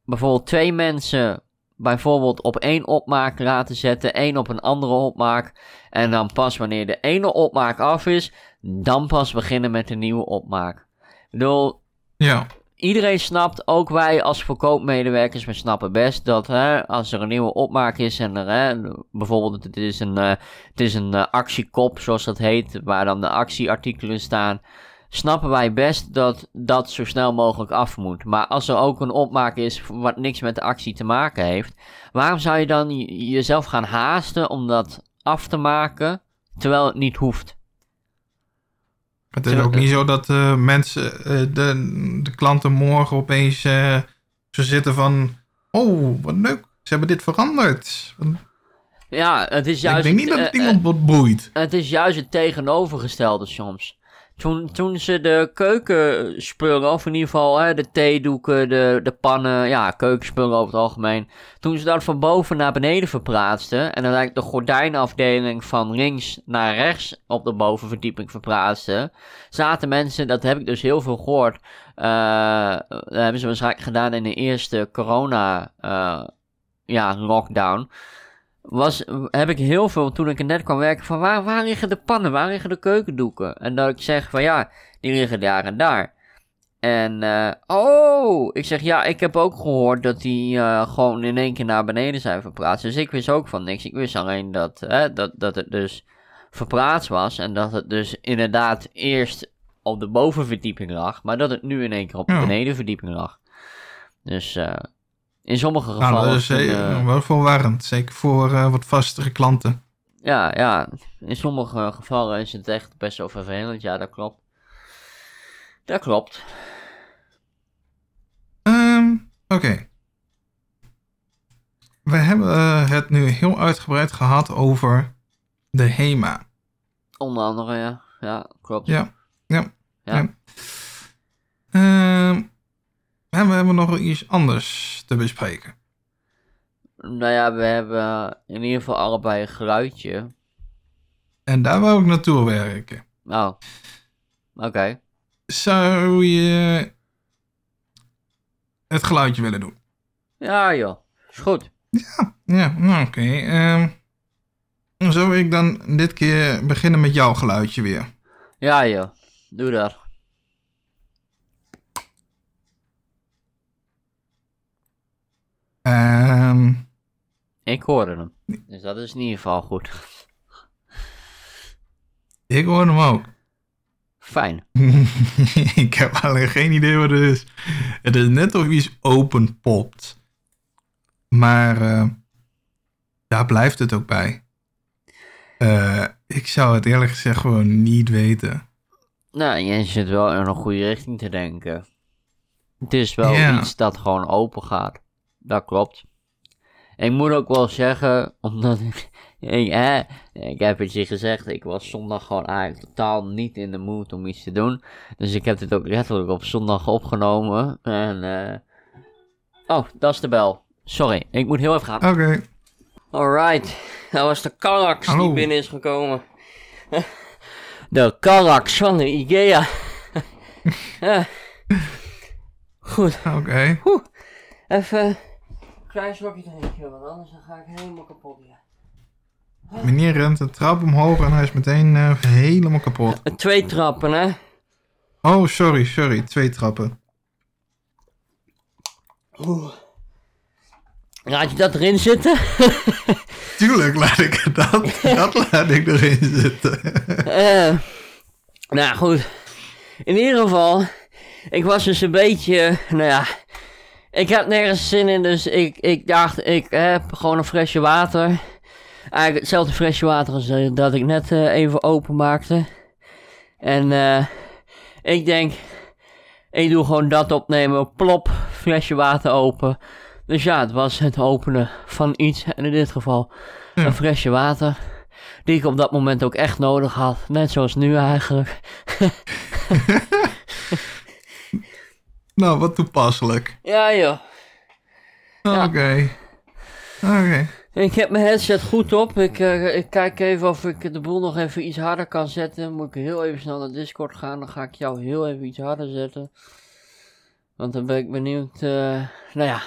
bijvoorbeeld twee mensen bijvoorbeeld op één opmaak laten zetten, één op een andere opmaak. En dan pas wanneer de ene opmaak af is, dan pas beginnen met de nieuwe opmaak. Ik bedoel, Ja, iedereen snapt, ook wij als verkoopmedewerkers, we snappen best dat hè, als er een nieuwe opmaak is en er, hè, bijvoorbeeld het is een, eh, het is een eh, actiekop, zoals dat heet, waar dan de actieartikelen staan, snappen wij best dat dat zo snel mogelijk af moet. Maar als er ook een opmaak is wat niks met de actie te maken heeft, waarom zou je dan jezelf gaan haasten om dat af te maken, terwijl het niet hoeft? Het is ook niet zo dat eh, mensen, eh, de, de klanten morgen opeens eh, zo zitten van... Oh, wat leuk, ze hebben dit veranderd. Ja, het is juist... ik denk niet dat het iemand wat boeit. Het is juist het tegenovergestelde soms. Toen, toen ze de keukenspullen, of in ieder geval hè, de theedoeken, de, de pannen, ja, keukenspullen over het algemeen. Toen ze dat van boven naar beneden verplaatsten. En dan eigenlijk de gordijnafdeling van links naar rechts op de bovenverdieping verplaatsten. Zaten mensen, dat heb ik dus heel veel gehoord. eh, dat hebben ze waarschijnlijk gedaan in de eerste corona eh, ja, lockdown was, heb ik heel veel, toen ik er net kwam werken, van waar, waar liggen de pannen, waar liggen de keukendoeken? En dat ik zeg van ja, die liggen daar en daar. En, eh, oh, ik zeg ja, ik heb ook gehoord dat die eh, gewoon in één keer naar beneden zijn verplaatst. Dus ik wist ook van niks. Ik wist alleen dat, hè, dat, dat het dus verplaatst was en dat het dus inderdaad eerst op de bovenverdieping lag, maar dat het nu in één keer op de benedenverdieping lag. Dus eh, in sommige Nou, gevallen... dat is eh, kunnen- wel. Zeker voor eh, wat vastere klanten. Ja, ja, in sommige gevallen is het echt best wel vervelend. Ja, dat klopt. Dat klopt. Ehm, Oké. We hebben eh, het nu heel uitgebreid gehad over de HEMA. Onder andere, ja. Ja, klopt. Ja, ja. Ja. ja. Ehm, en we hebben nog iets anders te bespreken. Nou ja, we hebben in ieder geval allebei een geluidje. En daar wou ik naartoe werken. Oh, oké. Zou je het geluidje willen doen? Ja, joh. Is goed. Ja, nou oké. Ehm, zou ik dan dit keer beginnen met jouw geluidje weer? Ja, joh. Doe dat. Ehm, Ik hoorde hem. Dus dat is in ieder geval goed. ik hoor hem ook. Fijn. ik heb alleen geen idee wat het is. Het is net of iets open popt. Maar eh, daar blijft het ook bij. Eh, ik zou het eerlijk gezegd gewoon niet weten. Nou, je zit wel in een goede richting te denken. Het is wel Ja. iets dat gewoon open gaat. Dat klopt. Ik moet ook wel zeggen, omdat ik, ik, ik heb het je gezegd, ik was zondag gewoon eigenlijk totaal niet in de mood om iets te doen. Dus ik heb dit ook letterlijk op zondag opgenomen. En, eh oh, dat is de bel. Sorry, ik moet heel even gaan. Oké. Alright, dat was de Carax die binnen is gekomen. De Carax van de Ikea. Goed, Oké. Oeh. even klein slokje drinken, want anders dan ga ik helemaal kapot hier. Meneer rent de trap omhoog en hij is meteen eh, helemaal kapot. Twee trappen, hè? Oh, sorry, sorry. Twee trappen. Oeh. Laat je dat erin zitten? Tuurlijk laat ik dat, dat laat ik erin zitten. Eh, nou goed. In ieder geval, ik was dus een beetje, nou ja, ik heb nergens zin in, dus ik, ik dacht, ik heb gewoon een flesje water. eigenlijk hetzelfde flesje water als eh, dat ik net eh, even openmaakte. En eh, ik denk, ik doe gewoon dat opnemen, plop, flesje water open. Dus ja, het was het openen van iets, en in dit geval Ja. een flesje water. Die ik op dat moment ook echt nodig had, net zoals nu eigenlijk. Nou, wat toepasselijk. Ja joh. Ja. Oké. Oké. Ik heb mijn headset goed op. Ik, eh, ik kijk even of ik de boel nog even iets harder kan zetten. Moet ik heel even snel naar Discord gaan. Dan ga ik jou heel even iets harder zetten. Want dan ben ik benieuwd, eh, nou ja,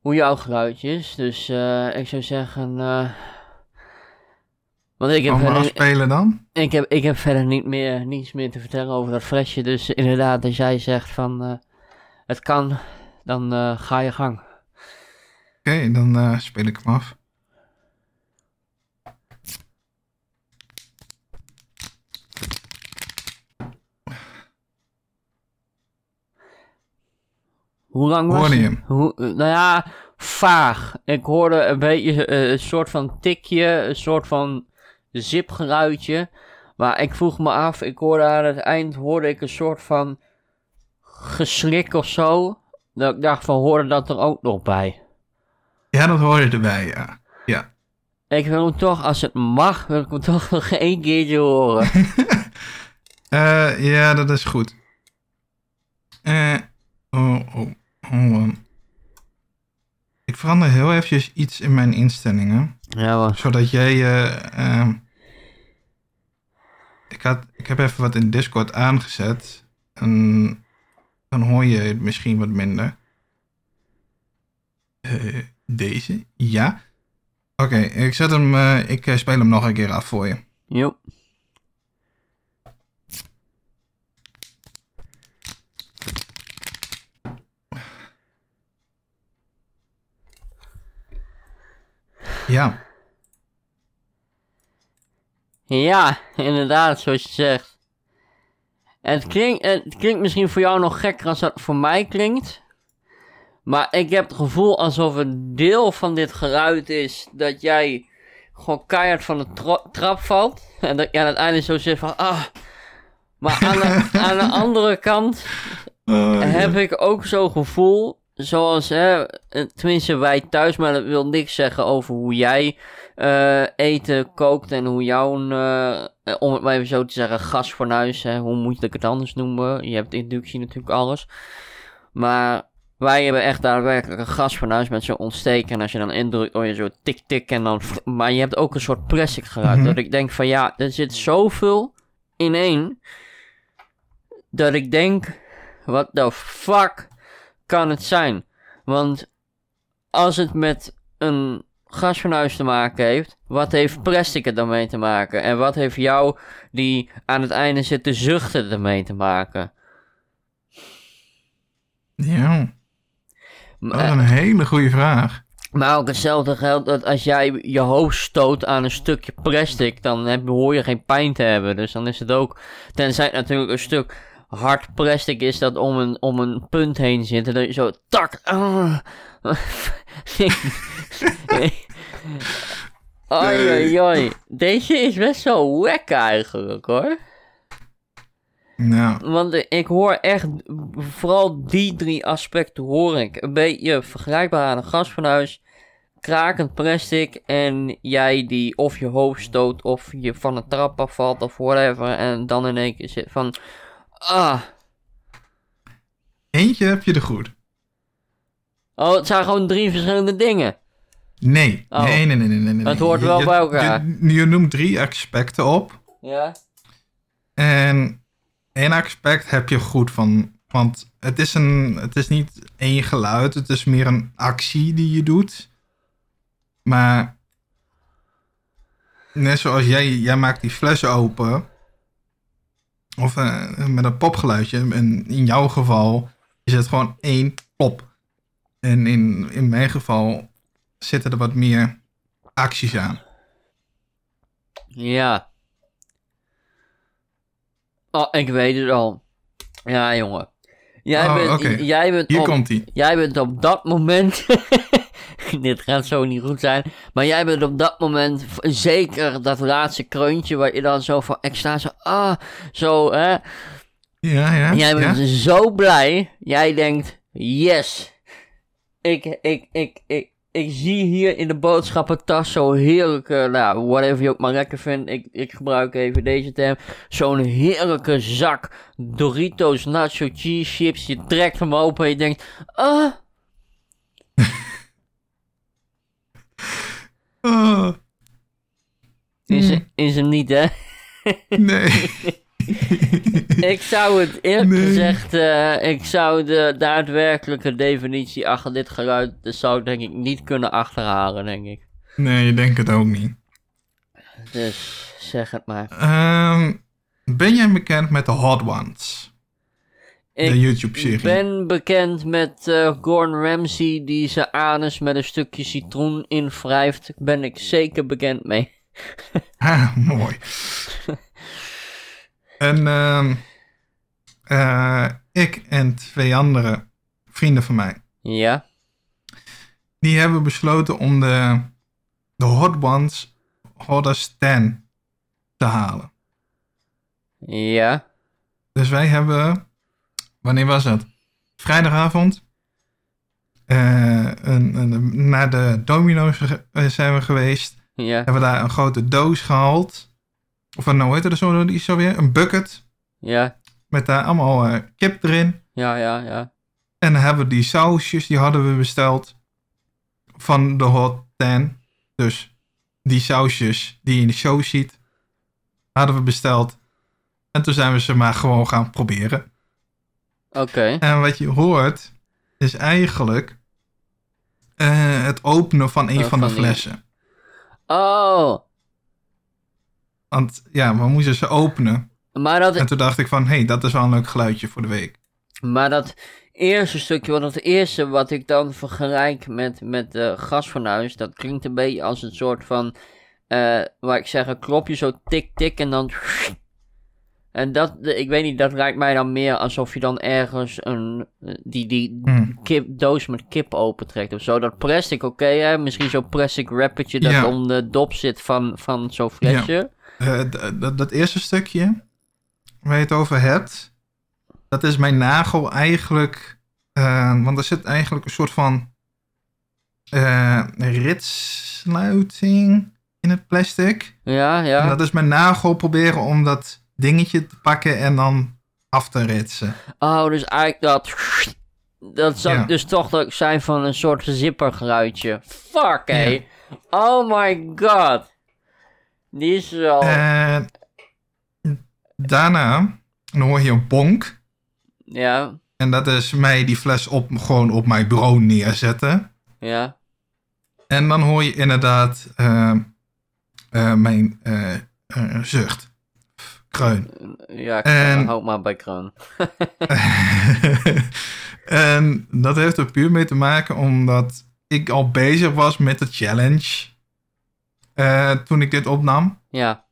hoe jouw geluidje is. Dus eh, ik zou zeggen, want ik heb, verder, afspelen dan? ik, heb, ik heb verder niet meer, niets meer te vertellen over dat flesje. Dus inderdaad, als jij zegt van, eh, het kan, dan eh, ga je gang. Oké, dan eh, speel ik hem af. Hoe lang was je het? hem? Hoe, nou ja, vaag. Ik hoorde een beetje een soort van tikje, een soort van zipgeluidje. Maar ik vroeg me af, ik hoorde aan het eind hoorde ik een soort van geslik of zo. Dat ik dacht van, hoorde dat er ook nog bij? Ja, dat hoor je erbij, ja. Ja. Ik wil hem toch, als het mag, wil ik hem toch nog één keertje horen. Eh, ja, dat is goed. Eh, oh, oh, hold on. Ik verander heel eventjes iets in mijn instellingen. Ja. Zodat jij... eh, ehm, ik, had, ik heb even wat in Discord aangezet. En dan hoor je het misschien wat minder. Eh, deze? Ja. Oké, ik zet hem... eh, ik speel hem nog een keer af voor je. Jo. Ja. Ja, inderdaad, zoals je zegt. Het klinkt, het klinkt misschien voor jou nog gekker als dat voor mij klinkt. Maar ik heb het gevoel alsof een deel van dit geluid is dat jij gewoon keihard van de tra- trap valt. En dat je aan het einde zo zegt van ah. Maar aan de, aan de andere kant Oh, heb ik ook zo'n gevoel, zoals, hè, eh, tenminste wij thuis, maar dat wil niks zeggen over hoe jij eh, eten kookt en hoe jouw, eh, om het maar even zo te zeggen, gasfornuis, hè, hoe moet ik het anders noemen? Je hebt inductie natuurlijk alles. Maar wij hebben echt daadwerkelijk een gasfornuis met zo'n ontsteker en als je dan indrukt, hoor je zo tik tik en dan, maar je hebt ook een soort plastic geluid, Mhm. dat ik denk van ja, er zit zoveel in één, dat ik denk, wat de fuck kan het zijn? Want als het met een gasfornuis te maken heeft, wat heeft plastic er dan mee te maken? En wat heeft jou, die aan het einde zit te zuchten, ermee te maken? Ja, dat is een hele goede vraag. Maar ook hetzelfde geldt dat als jij je hoofd stoot aan een stukje plastic, dan heb, hoor je geen pijn te hebben. Dus dan is het ook, tenzij het natuurlijk een stuk hard plastic is dat om een, om een punt heen zit. En dat je zo, tak, ah. Oei. Deze is best wel wack eigenlijk hoor. Nou, Want ik hoor echt, vooral die drie aspecten hoor ik. Een beetje vergelijkbaar aan een gasfornuis, krakend plastic en jij die of je hoofd stoot of je van een trap afvalt of whatever. En dan in één keer zit van, ah, eentje heb je er goed. oh het zijn gewoon drie verschillende dingen. Nee, Oh. nee, nee, nee, nee, nee. nee. Het hoort wel je- bij elkaar. Je, je noemt drie aspecten op. Ja? En één aspect heb je goed van. Want het is, een, het is niet één geluid, het is meer een actie die je doet. Maar net zoals jij, jij maakt die fles open. Of eh, met een popgeluidje. En in jouw geval is het gewoon één pop. En in, in mijn geval zitten er wat meer acties aan. Ja. Oh, ik weet het al. Ja, jongen. Jij Oh, bent, jij bent Hier op, komt hij. Jij bent op dat moment. dit gaat zo niet goed zijn. Maar jij bent op dat moment, zeker dat laatste kreuntje, waar je dan zo van extra zo, ah, zo, hè. Ja, ja. Jij bent ja. zo blij. Jij denkt, yes. Ik, ik, ik, ik, ik zie hier in de boodschappentas zo heerlijke, nou, whatever je ook maar lekker vindt. Ik, ik gebruik even deze term. Zo'n heerlijke zak Doritos Nacho Cheese Chips. Je trekt hem open en je denkt, ah, Oh, is, hem niet, hè? nee. Ik zou het eerlijk Nee. gezegd, eh, ik zou de daadwerkelijke definitie achter dit geluid, dat zou ik denk ik niet kunnen achterhalen, denk ik. nee, je denkt het ook niet. Dus zeg het maar. Ehm, ben jij bekend met de Hot Ones? de Ik YouTube-serie. ben bekend met eh, Gordon Ramsay die zijn anus met een stukje citroen invrijft. Ben ik zeker bekend mee. Ha, mooi. en ehm, eh, ik en twee andere vrienden van mij, Ja, die hebben besloten om de, de Hot Ones Hottest 10 te halen. ja, Dus wij hebben, wanneer was het? Vrijdagavond. eh, een, een, naar de Domino's eh, zijn we geweest. Ja, Hebben we daar een grote doos gehaald. Of wat nou heet het zo, die zo weer? Een bucket. ja, Met daar allemaal eh, kip erin. ja, ja, ja. En dan hebben we die sausjes, die hadden we besteld. Van de Hot 10. Dus die sausjes die je in de show ziet. Hadden we besteld. En toen zijn we ze maar gewoon gaan proberen. Oké, En wat je hoort is eigenlijk eh, het openen van een Eh, van de van flessen. Oh, Want ja, we moesten ze openen. maar dat, En toen dacht ik van, hé, hey, dat is wel een leuk geluidje voor de week. Maar dat eerste stukje, want het eerste wat ik dan vergelijk met, met de gasfornuis, dat klinkt een beetje als een soort van, eh waar ik zeg, een klopje zo tik tik en dan... En dat, ik weet niet, dat lijkt mij dan meer alsof je dan ergens een, eh, die, die Hmm. kip, doos met kip opentrekt of zo. Dat plastic, oké hè, misschien zo'n plastic wrappertje dat Ja. om de dop zit van, van zo'n flesje. Eh, dat eerste stukje waar je het over hebt, dat is mijn nagel eigenlijk. eh, want er zit eigenlijk een soort van eh ritsluiting in het plastic. Ja, ja. En dat is mijn nagel proberen om dat dingetje te pakken en dan af te ritsen. Oh, dus eigenlijk dat. Dat zou Ja. dus toch zijn van een soort zippergeluidje. Fuck, hé. Ja. Oh my god. Die is wel. En daarna dan hoor je een bonk. Ja, En dat is mij die fles op, gewoon op mijn bureau neerzetten. ja. En dan hoor je inderdaad eh, eh, mijn eh, eh, zucht. Kreun. Ja, ik En- houd maar bij kroon. en dat heeft er puur mee te maken omdat ik al bezig was met de challenge. eh, toen ik dit opnam. Ja,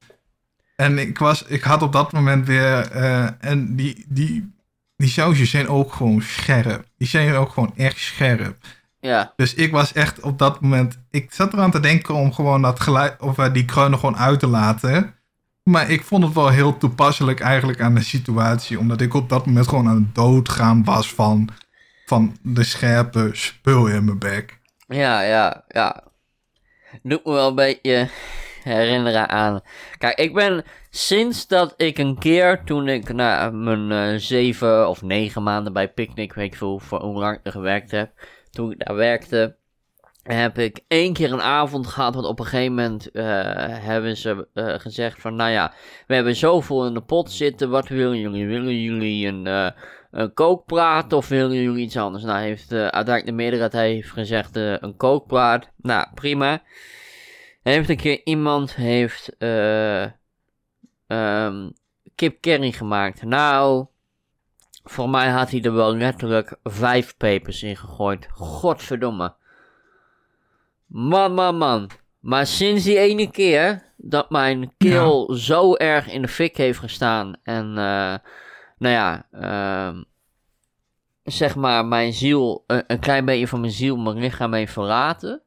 En ik, was, ik had op dat moment weer. eh, en die, die, die sausjes zijn ook gewoon scherp. Die zijn ook gewoon echt scherp. ja. Dus ik was echt op dat moment. Ik zat eraan te denken om gewoon dat geluid. of eh, die kreunen gewoon uit te laten. Maar ik vond het wel heel toepasselijk eigenlijk aan de situatie. Omdat ik op dat moment gewoon aan het doodgaan was van. van de scherpe spul in mijn bek. Ja, ja, ja. Doet me wel een beetje herinneren aan. Kijk, ik ben sinds dat ik een keer toen ik na mijn eh, zeven of negen maanden bij Picnic, weet ik veel voor hoe lang ik er gewerkt heb, toen ik daar werkte, heb ik één keer een avond gehad, want op een gegeven moment eh, hebben ze eh, gezegd van, nou ja, we hebben zoveel in de pot zitten, wat willen jullie? Willen jullie een, eh, een of willen jullie iets anders? Nou, heeft uiteindelijk de meerderheid heeft gezegd een kookplaat. Nou, prima. Heeft een keer iemand heeft ehm, kip curry gemaakt. Nou, voor mij had hij er wel letterlijk vijf pepers in gegooid. Godverdomme. Man, man, man. Maar sinds die ene keer dat mijn keel zo erg in de fik heeft gestaan en eh, nou ja, ehm, zeg maar, mijn ziel, een, een klein beetje van mijn ziel, mijn lichaam heeft verlaten,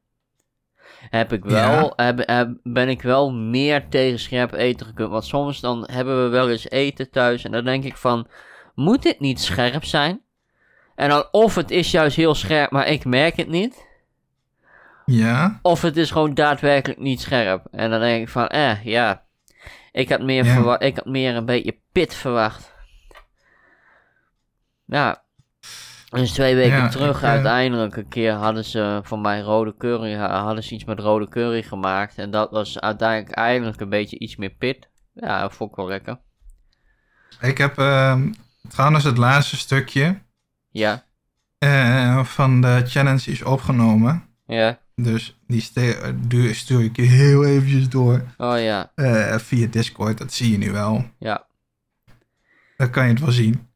heb ik wel, heb, heb- ben ik wel meer tegen scherp eten gekund. Want soms dan hebben we wel eens eten thuis en dan denk ik van, moet dit niet scherp zijn? En dan of het is juist heel scherp, maar ik merk het niet. Ja. Of het is gewoon daadwerkelijk niet scherp. En dan denk ik van, eh, ja. Ik had meer, Ja. ik had meer een beetje pit verwacht. Ja. Dus twee weken Ja, terug, ik, eh, uiteindelijk een keer hadden ze van mij rode curry, ha- hadden ze iets met rode curry gemaakt. En dat was uiteindelijk eindelijk een beetje iets meer pit. Ja, dat vond ik wel lekker. Ik heb ehm, trouwens het laatste stukje Ja, eh, van de challenge is opgenomen. ja. Dus die stuur ik je heel eventjes door Oh ja, eh, via Discord. Dat zie je nu wel. ja. Dan kan je het wel zien.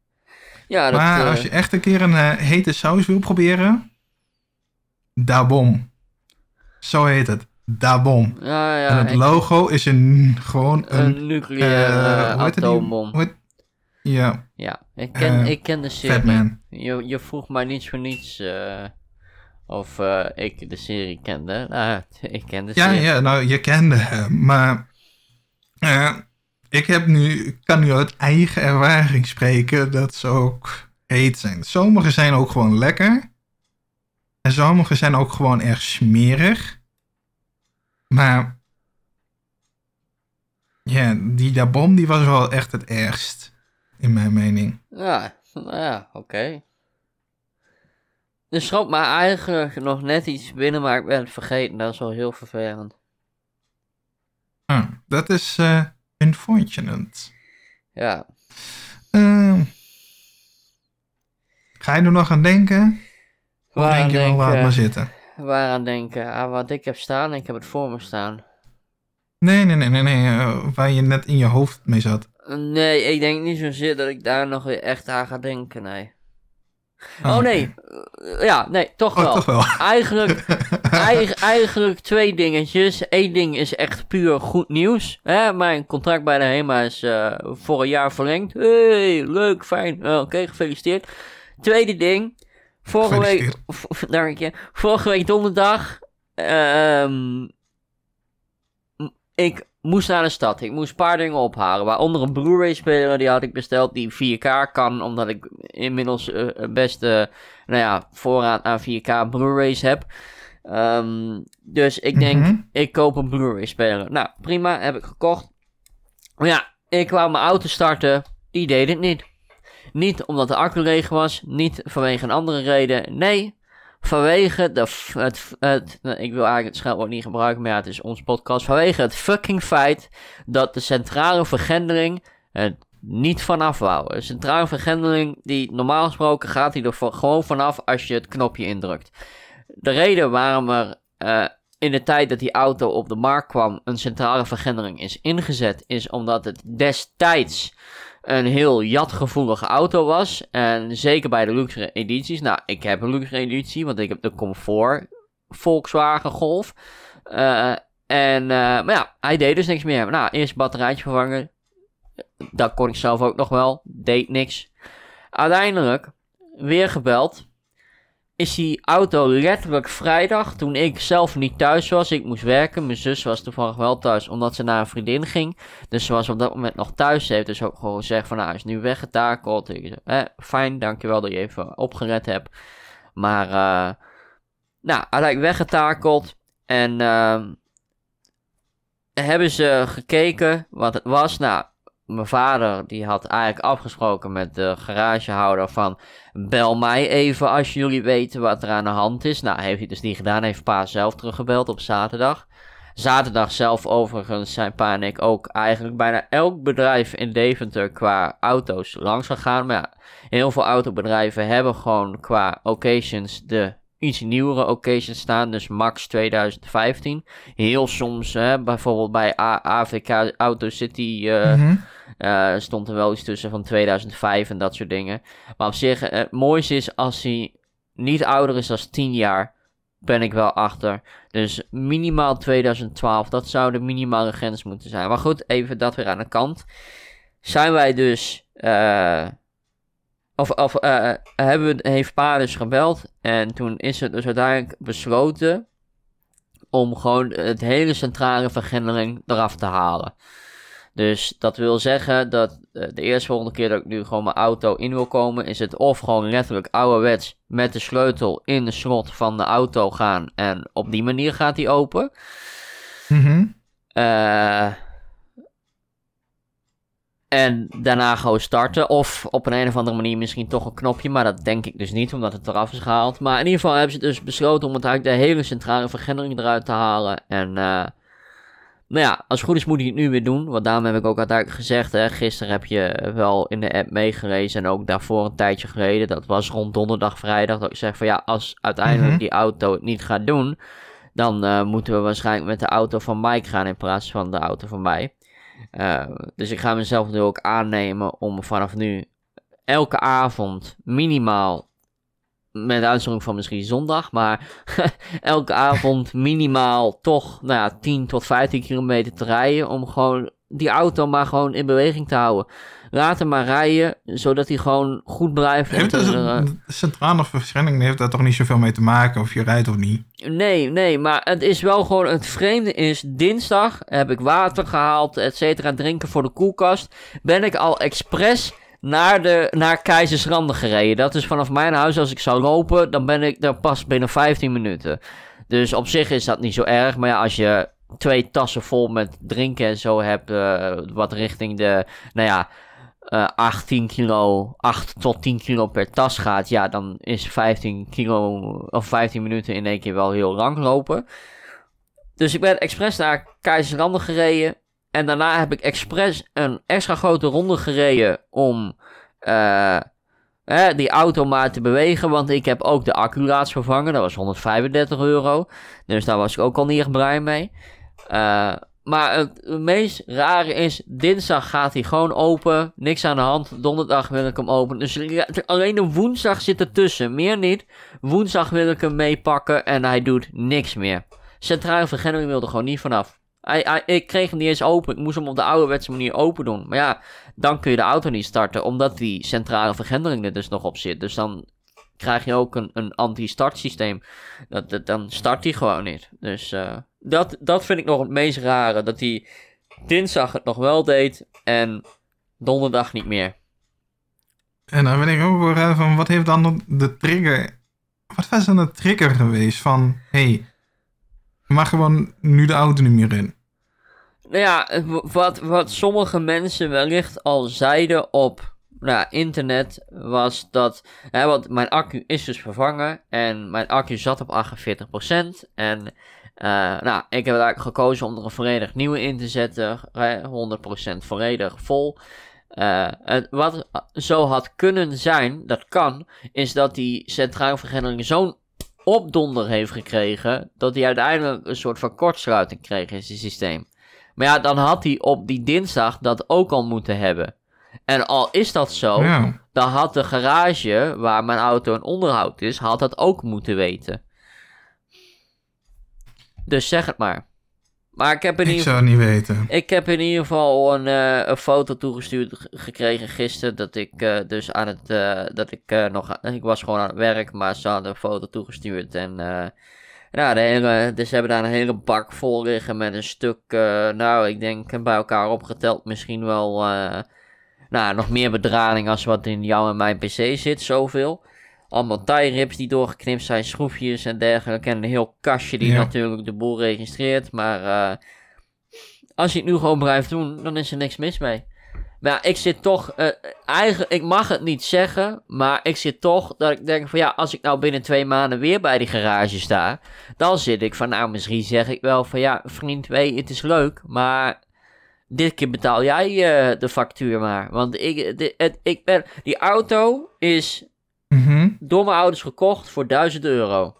Ja, dat... maar eh, als je echt een keer een eh, hete saus wil proberen, Dabom. Zo heet het. Dabom. ja, ja, en het logo is een, gewoon een... een nucleaire atoombom. Ja, Ja, ik ken, ik ken de serie. Fatman. Je, je vroeg mij niets voor niets of eh, ik de serie kende. Nou, ik ken de Ja, serie. ja, nou, je kende hem. Maar eh, ik heb nu, kan nu uit eigen ervaring spreken dat ze ook heet zijn. Sommige zijn ook gewoon lekker. En sommige zijn ook gewoon erg smerig. Maar ja, die Dabom die was wel echt het ergst. In mijn mening. Ja, nou ja, oké. Er schoot mij eigenlijk nog net iets binnen, maar ik ben het vergeten. Dat is wel heel vervelend. Ah, dat is eh unfortunate. Ja, Ehm, ga je er nog aan denken? Of Waaraan denk je wel, laat maar zitten? waaraan denken? Aan wat ik heb staan, ik heb het voor me staan. Nee, nee, nee, nee, nee. eh, waar je net in je hoofd mee zat. Nee, ik denk niet zozeer dat ik daar nog weer echt aan ga denken, nee. Ah, oh oké. nee, ja, nee, toch Oh, wel. toch wel. Eigenlijk, Eigen- eigenlijk twee dingetjes. Eén ding is echt puur goed nieuws. Hè? Mijn contract bij de HEMA is eh, voor een jaar verlengd. Hey, leuk, fijn. Eh, Oké, gefeliciteerd. Tweede ding. Vorige week, dank je. Vorige week donderdag. ehm, m- ik moest naar de stad. Ik moest een paar dingen ophalen. Waaronder een Blu-ray speler. Die had ik besteld. Die 4K kan. Omdat ik inmiddels eh, best nou ja, voorraad aan 4K Blu-rays heb. Ehm, dus ik denk, Mhm. ik koop een Blu-ray speler. Nou, prima, heb ik gekocht. Maar ja, ik wou mijn auto starten. Die deed het niet. Niet omdat de accu leeg was. Niet vanwege een andere reden. Nee, vanwege de... Het, het, ik wil eigenlijk het scheldwoord niet gebruiken, maar ja, het is ons podcast. Vanwege het fucking feit dat de centrale vergrendeling het niet vanaf wou. Een centrale vergrendeling, die normaal gesproken gaat die er gewoon vanaf als je het knopje indrukt. De reden waarom er eh, in de tijd dat die auto op de markt kwam een centrale vergrendeling is ingezet, is omdat het destijds een heel jatgevoelige auto was. En zeker bij de luxe edities. Nou, ik heb een luxe editie, want ik heb de Comfort Volkswagen Golf. Eh, en, eh, maar ja, hij deed dus niks meer. Nou, eerst batterijtje vervangen. Dat kon ik zelf ook nog wel. Deed niks. Uiteindelijk, weer gebeld. Is die auto letterlijk vrijdag, toen ik zelf niet thuis was. Ik moest werken. Mijn zus was toevallig wel thuis, omdat ze naar een vriendin ging. Dus ze was op dat moment nog thuis. Ze heeft dus ook gewoon gezegd van, nou, hij is nu weggetakeld. Ik zei, fijn, dankjewel dat je even opgelet hebt. Maar, eh, nou, uiteindelijk weggetakeld. En, ehm hebben ze gekeken wat het was. Nou, mijn vader die had eigenlijk afgesproken met de garagehouder van... Bel mij even als jullie weten wat er aan de hand is. Nou, heeft hij dus niet gedaan. Heeft pa zelf teruggebeld op zaterdag. Zaterdag zelf overigens zijn pa en ik ook eigenlijk bijna elk bedrijf in Deventer qua auto's langs gegaan. Maar ja, heel veel autobedrijven hebben gewoon qua occasions de iets nieuwere occasions staan. Dus max 2015. Heel soms, hè, bijvoorbeeld bij AVK Auto City... eh, Mhm. Eh, stond er wel iets tussen van 2005 en dat soort dingen. Maar op zich, eh, het mooiste is als hij niet ouder is dan 10 jaar, ben ik wel achter. Dus minimaal 2012, dat zou de minimale grens moeten zijn. Maar goed, even dat weer aan de kant. Zijn wij dus eh, of, of hebben, heeft pa dus gebeld. En toen is het dus uiteindelijk besloten om gewoon het hele centrale vergrendeling eraf te halen. Dus dat wil zeggen dat eh, de eerste volgende keer dat ik nu gewoon mijn auto in wil komen, is het of gewoon letterlijk ouderwets met de sleutel in de slot van de auto gaan en op die manier gaat die open. Eh, en daarna gewoon starten. Of op een, een of andere manier misschien toch een knopje. Maar dat denk ik dus niet, omdat het eraf is gehaald. Maar in ieder geval hebben ze dus besloten om het eigenlijk de hele centrale vergrendering eruit te halen. En uh, nou ja, als het goed is moet hij het nu weer doen. Want daarom heb ik ook uiteindelijk gezegd. Hè, gisteren heb je wel in de app meegelezen. En ook daarvoor een tijdje geleden. Dat was rond donderdag, vrijdag. Dat ik zeg van ja, als uiteindelijk Mhm. die auto het niet gaat doen. Dan uh, moeten we waarschijnlijk met de auto van Mike gaan in plaats van de auto van mij. Uh, dus ik ga mezelf nu ook aannemen om vanaf nu elke avond minimaal, met uitzondering van misschien zondag, maar elke avond minimaal toch nou ja, 10 tot 15 kilometer te rijden om gewoon die auto maar gewoon in beweging te houden. Laat hem maar rijden, zodat hij gewoon goed blijft. Heeft en, dus, uh, de centrale verschrenning heeft daar toch niet zoveel mee te maken of je rijdt of niet? Nee, nee, maar het is wel gewoon, het vreemde is, dinsdag heb ik water gehaald, et cetera, drinken voor de koelkast. Ben ik al expres naar, de, naar Keizersranden gereden. Dat is vanaf mijn huis, als ik zou lopen, dan ben ik daar pas binnen 15 minuten. Dus op zich is dat niet zo erg, maar ja, als je twee tassen vol met drinken en zo hebt, uh, wat richting de, nou ja, uh, 18 kilo, 8 tot 10 kilo per tas gaat, ja, dan is 15 kilo of 15 minuten in één keer wel heel lang lopen. Dus ik ben expres naar Keizerlanden gereden. En daarna heb ik expres een extra grote ronde gereden om hè, die auto maar te bewegen. Want ik heb ook de accu laatst vervangen. Dat was 135 euro. Dus daar was ik ook al niet echt blij mee. Uh, maar het meest rare is, dinsdag gaat hij gewoon open. Niks aan de hand. Donderdag wil ik hem open. Dus alleen een woensdag zit ertussen. Meer niet. Woensdag wil ik hem meepakken en hij doet niks meer. Centrale vergrendering wilde gewoon niet vanaf. Ik kreeg hem niet eens open. Ik moest hem op de ouderwetse manier open doen. Maar ja, dan kun je de auto niet starten. Omdat die centrale vergrendering er dus nog op zit. Dus dan krijg je ook een, een anti-start systeem. Dat, dan start hij gewoon niet. Dus uh, dat, dat vind ik nog het meest rare. Dat hij dinsdag het nog wel deed en donderdag niet meer. En dan ben ik ook wel van, wat heeft dan de trigger... Wat was dan de trigger geweest van... hey, mag gewoon nu de auto niet meer in? Nou ja, wat, wat sommige mensen wellicht al zeiden op nou, internet was dat. Hè, want mijn accu is dus vervangen. En mijn accu zat op 48%. En uh, nou, ik heb eigenlijk gekozen om er een volledig nieuwe in te zetten. 100% volledig vol. Uh, wat zo had kunnen zijn, dat kan, is dat die centrale vergrendering zo'n opdonder heeft gekregen. dat hij uiteindelijk een soort van kortsluiting kreeg in zijn systeem. Maar ja, dan had hij op die dinsdag dat ook al moeten hebben. En al is dat zo, Ja. dan had de garage waar mijn auto in onderhoud is, had dat ook moeten weten. Dus zeg het maar. Maar ik heb in Ik ieder zou het niet weten. ik heb in ieder geval een, uh, een foto toegestuurd gekregen gisteren. Dat ik uh, dus aan het. Uh, dat ik nog. Ik was gewoon aan het werk, maar ze hadden een foto toegestuurd. En. nou, de hele, dus ze hebben daar een hele bak vol liggen met een stuk. nou, ik denk bij elkaar opgeteld misschien wel. nou, nog meer bedrading als wat in jouw en mijn PC zit, zoveel. Allemaal tie-rips die doorgeknipt zijn, schroefjes en dergelijke. En een heel kastje die Ja. natuurlijk de boel registreert. Maar uh, als je het nu gewoon blijft doen, dan is er niks mis mee. Maar ja, ik zit toch, uh, eigenlijk, ik mag het niet zeggen, maar ik zit toch dat ik denk van ja, als ik nou binnen twee maanden weer bij die garage sta, dan zit ik van nou, misschien zeg ik wel van ja, vriend, weet het is leuk, maar dit keer betaal jij uh, de factuur maar. Want ik, de, het, ik ben, die auto is mm-hmm. door mijn ouders gekocht voor 1000 euro.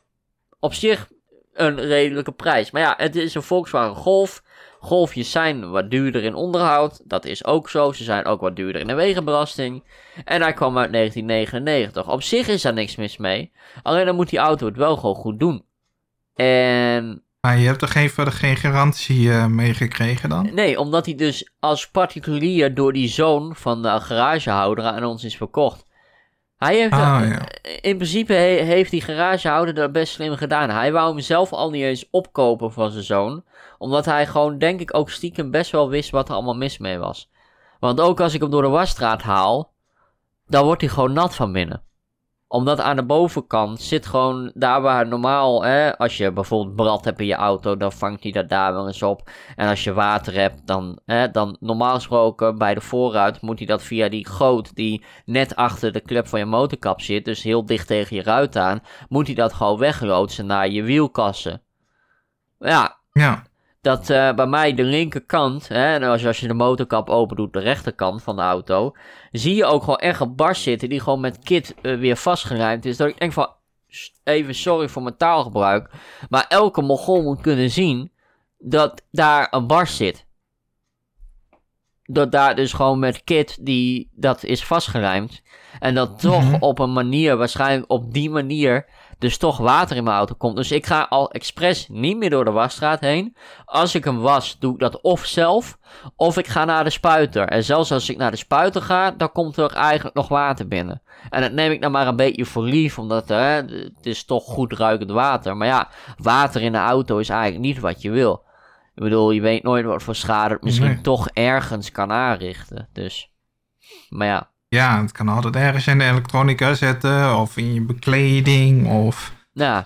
Op zich een redelijke prijs. Maar ja, het is een Volkswagen Golf. Golfjes zijn wat duurder in onderhoud. Dat is ook zo. Ze zijn ook wat duurder in de wegenbelasting. En hij kwam uit 1999. Op zich is daar niks mis mee. Alleen dan moet die auto het wel gewoon goed doen. En Maar je hebt er geen, verder geen garantie uh, mee gekregen dan? Nee, omdat hij dus als particulier door die zoon van de garagehouder aan ons is verkocht. Hij heeft, Ah, ja. in principe he- heeft die garagehouder dat best slim gedaan. Hij wou hem zelf al niet eens opkopen van zijn zoon. Omdat hij gewoon, denk ik, ook stiekem best wel wist wat er allemaal mis mee was. Want ook als ik hem door de wasstraat haal, dan wordt hij gewoon nat van binnen. Omdat aan de bovenkant zit gewoon daar waar normaal, hè, als je bijvoorbeeld brand hebt in je auto, dan vangt hij dat daar wel eens op. En als je water hebt, dan, hè, dan normaal gesproken bij de voorruit moet hij dat via die goot die net achter de klep van je motorkap zit, dus heel dicht tegen je ruit aan, moet hij dat gewoon wegloodsen naar je wielkassen. Ja, Ja, dat eh, bij mij de linkerkant, hè, als, als je de motorkap open doet, de rechterkant van de auto, zie je ook gewoon echt een bar zitten die gewoon met kit eh, weer vastgerijmd is. Dat ik denk van, even sorry voor mijn taalgebruik, maar elke mogol moet kunnen zien dat daar een bar zit. Dat daar dus gewoon met kit die dat is vastgerijmd. En dat toch Mhm. op een manier, waarschijnlijk op die manier, dus toch water in mijn auto komt. Dus ik ga al expres niet meer door de wasstraat heen. Als ik hem was, doe ik dat of zelf, of ik ga naar de spuiter. En zelfs als ik naar de spuiter ga, dan komt er eigenlijk nog water binnen. En dat neem ik dan maar een beetje voor lief, omdat hè, het is toch goed ruikend water. Maar ja, water in de auto is eigenlijk niet wat je wil. Ik bedoel, je weet nooit wat voor schade het misschien Nee. toch ergens kan aanrichten. Dus, maar ja. ja, het kan altijd ergens in de elektronica zetten of in je bekleding of... Ja,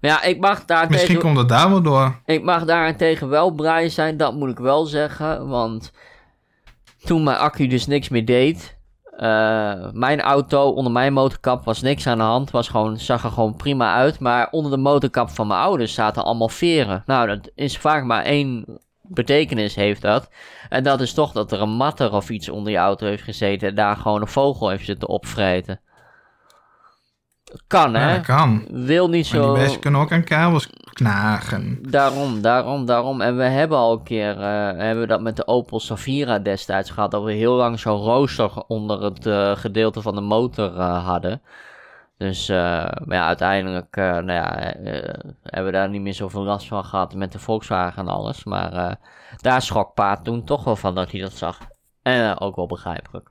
maar ja, ik mag daar misschien komt het daar wel door. Ik mag daarentegen wel blij zijn, dat moet ik wel zeggen. Want toen mijn accu dus niks meer deed. Eh, mijn auto onder mijn motorkap was niks aan de hand. Was gewoon, zag er gewoon prima uit. Maar onder de motorkap van mijn ouders zaten allemaal veren. Nou, dat is vaak maar één betekenis heeft dat. En dat is toch dat er een matter of iets onder je auto heeft gezeten. En daar gewoon een vogel heeft zitten opvreten. Kan, hè? kan. Wil niet Maar zo... die beesten kunnen ook aan kabels knagen. Daarom, daarom, daarom. En we hebben al een keer eh, hebben we dat met de Opel Safira destijds gehad. Dat we heel lang zo'n rooster onder het eh, gedeelte van de motor eh, hadden. Dus maar ja, uiteindelijk nou ja, hebben we daar niet meer zoveel last van gehad met de Volkswagen en alles. Maar daar schrok Paat toen toch wel van dat hij dat zag. En ook wel begrijpelijk.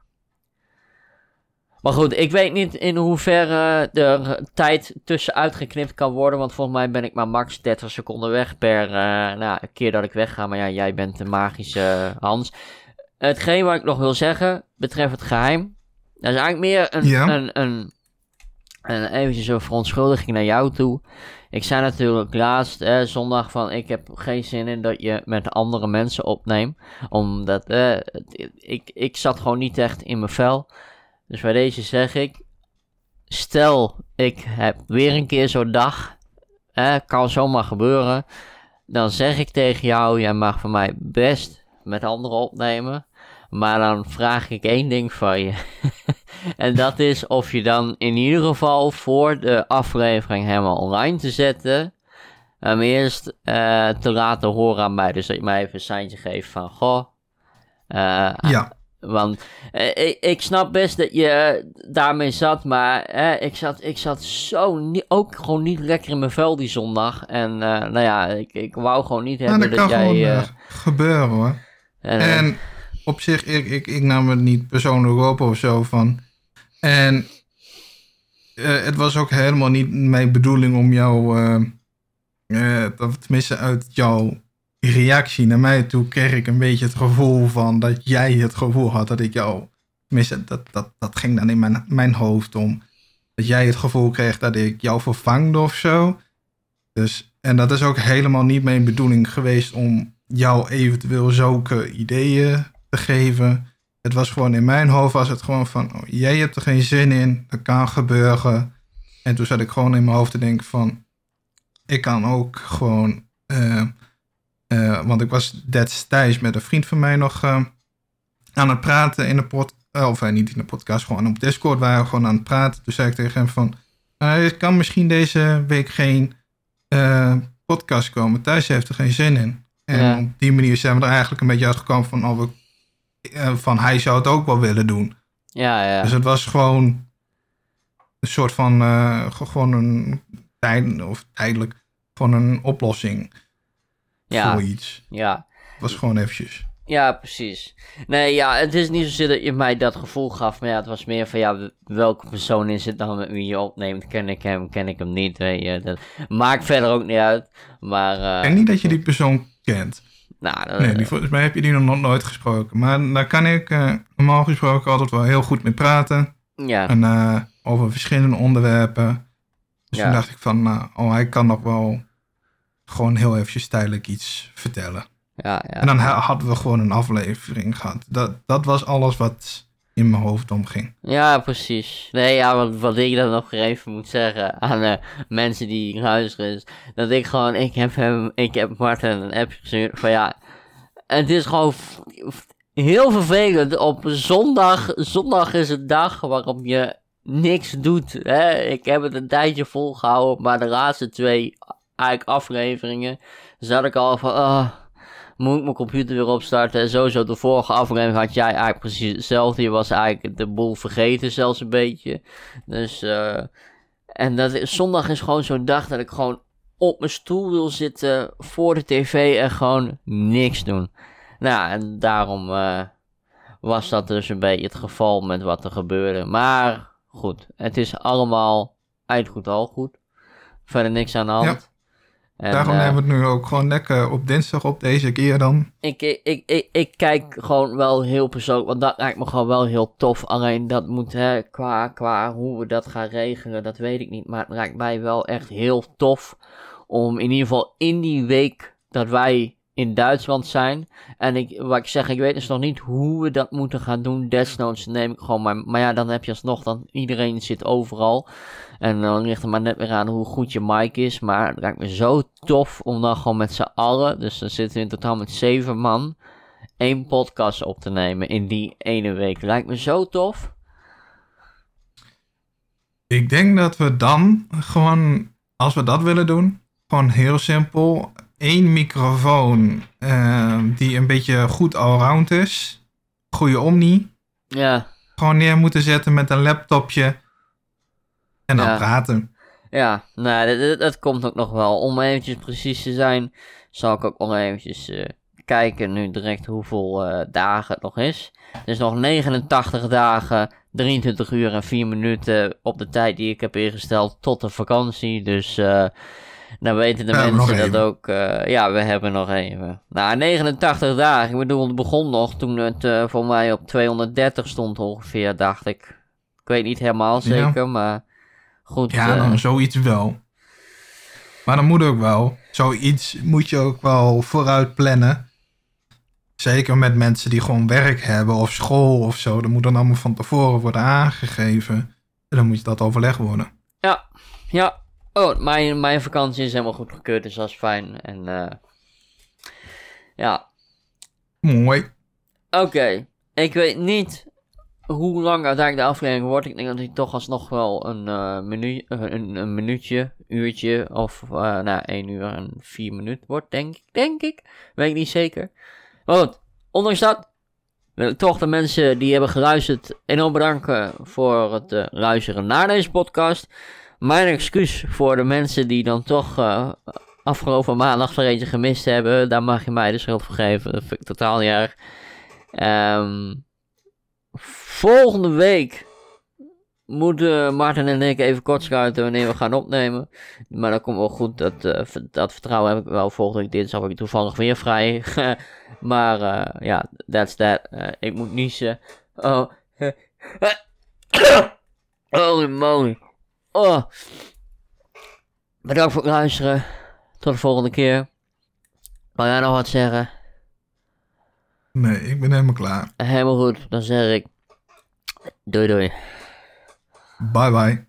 Maar goed, ik weet niet in hoeverre er tijd tussenuit geknipt kan worden. Want volgens mij ben ik maar max 30 seconden weg per eh, nou, keer dat ik wegga. Maar ja, jij bent de magische Hans. Hetgeen wat ik nog wil zeggen betreft het geheim. Dat is eigenlijk meer een, Ja. een, een, een eventjes een verontschuldiging naar jou toe. Ik zei natuurlijk laatst, eh, zondag, van ik heb geen zin in dat je met andere mensen opneemt. Omdat eh, ik, ik zat gewoon niet echt in mijn vel. Dus bij deze zeg ik, stel ik heb weer een keer zo'n dag, kan zomaar gebeuren. Dan zeg ik tegen jou, jij mag van mij best met anderen opnemen. Maar dan vraag ik één ding van je. en dat is of je dan in ieder geval voor de aflevering helemaal online te zetten. Hem eerst eh, te laten horen aan mij. Dus dat je mij even een seintje geeft van goh. eh, Ja, want eh, ik, ik snap best dat je eh, daarmee zat, maar eh, ik, zat, ik zat zo niet, ook gewoon niet lekker in mijn vel die zondag. En eh, nou ja, ik, ik wou gewoon niet nou, hebben dat dat, kan gewoon jij... eh, gebeuren hoor. en, En op zich, ik, ik, ik nam het niet persoonlijk op of zo van. En het was ook helemaal niet mijn bedoeling om jou, tenminste uit jouw reactie naar mij toe, kreeg ik een beetje het gevoel van dat jij het gevoel had dat ik jou, tenminste dat, dat, dat ging dan in mijn, mijn hoofd om, dat jij het gevoel kreeg dat ik jou vervangde of zo. Dus, en dat is ook helemaal niet mijn bedoeling geweest om jou eventueel zulke ideeën te geven. Het was gewoon in mijn hoofd was het gewoon van, oh, jij hebt er geen zin in, dat kan gebeuren. En toen zat ik gewoon in mijn hoofd te denken van, ik kan ook gewoon, eh, eh, want ik was destijds met een vriend van mij nog eh, aan het praten in de pod, eh, of eh, niet in de podcast, gewoon op Discord waren we gewoon aan het praten. Toen zei ik tegen hem van, "Eh, ik kan misschien deze week geen podcast komen. Thuis heeft er geen zin in. En Ja. op die manier zijn we er eigenlijk een beetje uitgekomen van, oh, we, van hij zou het ook wel willen doen. ja, ja. Dus het was gewoon een soort van, ge- gewoon een tijd, of tijdelijk, gewoon een oplossing ja, voor iets. ja. Het was gewoon eventjes. Ja, precies. Nee, ja, het is niet zozeer dat je mij dat gevoel gaf. Maar ja, het was meer van, ja, welke persoon is het dan met wie je opneemt? Ken ik hem, ken ik hem niet, weet je. Dat maakt verder ook niet uit. Maar, eh denk niet dat je die persoon kent. nou, dat- Nee, die, volgens mij heb je die nog nooit gesproken. Maar daar kan ik eh, normaal gesproken altijd wel heel goed mee praten. ja, En eh, over verschillende onderwerpen. Dus Ja. toen dacht ik van, nou, oh, hij kan nog wel gewoon heel eventjes tijdelijk iets vertellen. ja, ja. En dan ha- hadden we gewoon een aflevering gehad. Dat, dat was alles wat in mijn hoofd omging. Ja, precies. Nee, ja, wat, wat ik dan nog even moet zeggen aan eh, mensen die luisteren is dat ik gewoon, ik heb hem, ik heb Martin een app gestuurd van ja, het is gewoon heel vervelend. Op zondag, zondag is een dag waarop je niks doet. Hè? Ik heb het een tijdje volgehouden, maar de laatste twee eigenlijk afleveringen zat ik al van, ah, moet ik mijn computer weer opstarten. En sowieso de vorige aflevering had jij eigenlijk precies hetzelfde. Je was eigenlijk de boel vergeten zelfs een beetje. Dus, eh en dat is, zondag is gewoon zo'n dag dat ik gewoon op mijn stoel wil zitten voor de tv en gewoon niks doen. Nou, en daarom eh, was dat dus een beetje het geval met wat er gebeurde. Maar goed, het is allemaal eindgoed al goed. Verder niks aan de hand. En, Daarom eh, nemen we het nu ook gewoon lekker op dinsdag op deze keer dan. ik, ik, ik, ik, ik kijk gewoon wel heel persoonlijk, want dat lijkt me gewoon wel heel tof. Alleen dat moet, hè, qua, qua hoe we dat gaan regelen, dat weet ik niet. Maar het lijkt mij wel echt heel tof om in ieder geval in die week dat wij in Duitsland zijn. En ik, wat ik zeg, ik weet dus nog niet hoe we dat moeten gaan doen. Desnoods neem ik gewoon maar. Maar ja, dan heb je alsnog, dan iedereen zit overal. En dan ligt het maar net weer aan hoe goed je mic is. Maar het lijkt me zo tof om dan gewoon met z'n allen, dus dan zitten we in totaal met zeven man, één podcast op te nemen in die ene week. Lijkt me zo tof. Ik denk dat we dan gewoon, als we dat willen doen, gewoon heel simpel één microfoon eh, die een beetje goed allround is. Goede omni. Ja, Gewoon neer moeten zetten met een laptopje. En dan Ja. praten. ja, nou, dat, dat, dat komt ook nog wel. Om eventjes precies te zijn, zal ik ook nog eventjes eh, kijken nu direct hoeveel eh, dagen het nog is. Het is nog 89 dagen, 23 uur en 4 minuten op de tijd die ik heb ingesteld tot de vakantie. Dus eh dan weten de mensen dat even. ook. eh, ja, we hebben nog even. Nou, 89 dagen. Ik bedoel, het begon nog toen het eh, voor mij op 230 stond ongeveer, dacht ik. Ik weet niet helemaal zeker, maar goed. Ja, eh, zoiets wel. Maar dan moet ook wel. Zoiets moet je ook wel vooruit plannen. Zeker met mensen die gewoon werk hebben of school of zo. Dat moet dan allemaal van tevoren worden aangegeven. En dan moet je dat overleg worden. Ja, ja. Oh, mijn, mijn vakantie is helemaal goed gekeurd, dus dat is fijn. En eh ja, Mooi. oké. Ik weet niet hoe lang uiteindelijk de aflevering wordt. Ik denk dat hij toch alsnog wel een, eh menu, eh, een, een minuutje, uurtje of eh nou, 1 uur en 4 minuten wordt, denk ik. Denk ik. Weet ik niet zeker. Maar goed, ondanks dat wil ik toch de mensen die hebben geluisterd enorm bedanken voor het luisteren naar deze podcast. Mijn excuus voor de mensen die dan toch eh, afgelopen maandag er eentje gemist hebben. Daar mag je mij de schuld voor geven. Dat vind ik totaal niet erg. Ehm, volgende week moeten Martin en ik even kort schuiten wanneer we gaan opnemen. Maar dat komt wel goed. Dat, eh, dat vertrouwen heb ik wel. Volgende week dinsdag heb ik toevallig weer vrij. maar eh, ja, that's that. Ik moet niezen. Oh. Holy moly. Oh. Bedankt voor het luisteren. Tot de volgende keer. Wil jij nog wat zeggen? Nee, ik ben helemaal klaar. Helemaal goed. Dan zeg ik. Doei doei. Bye bye.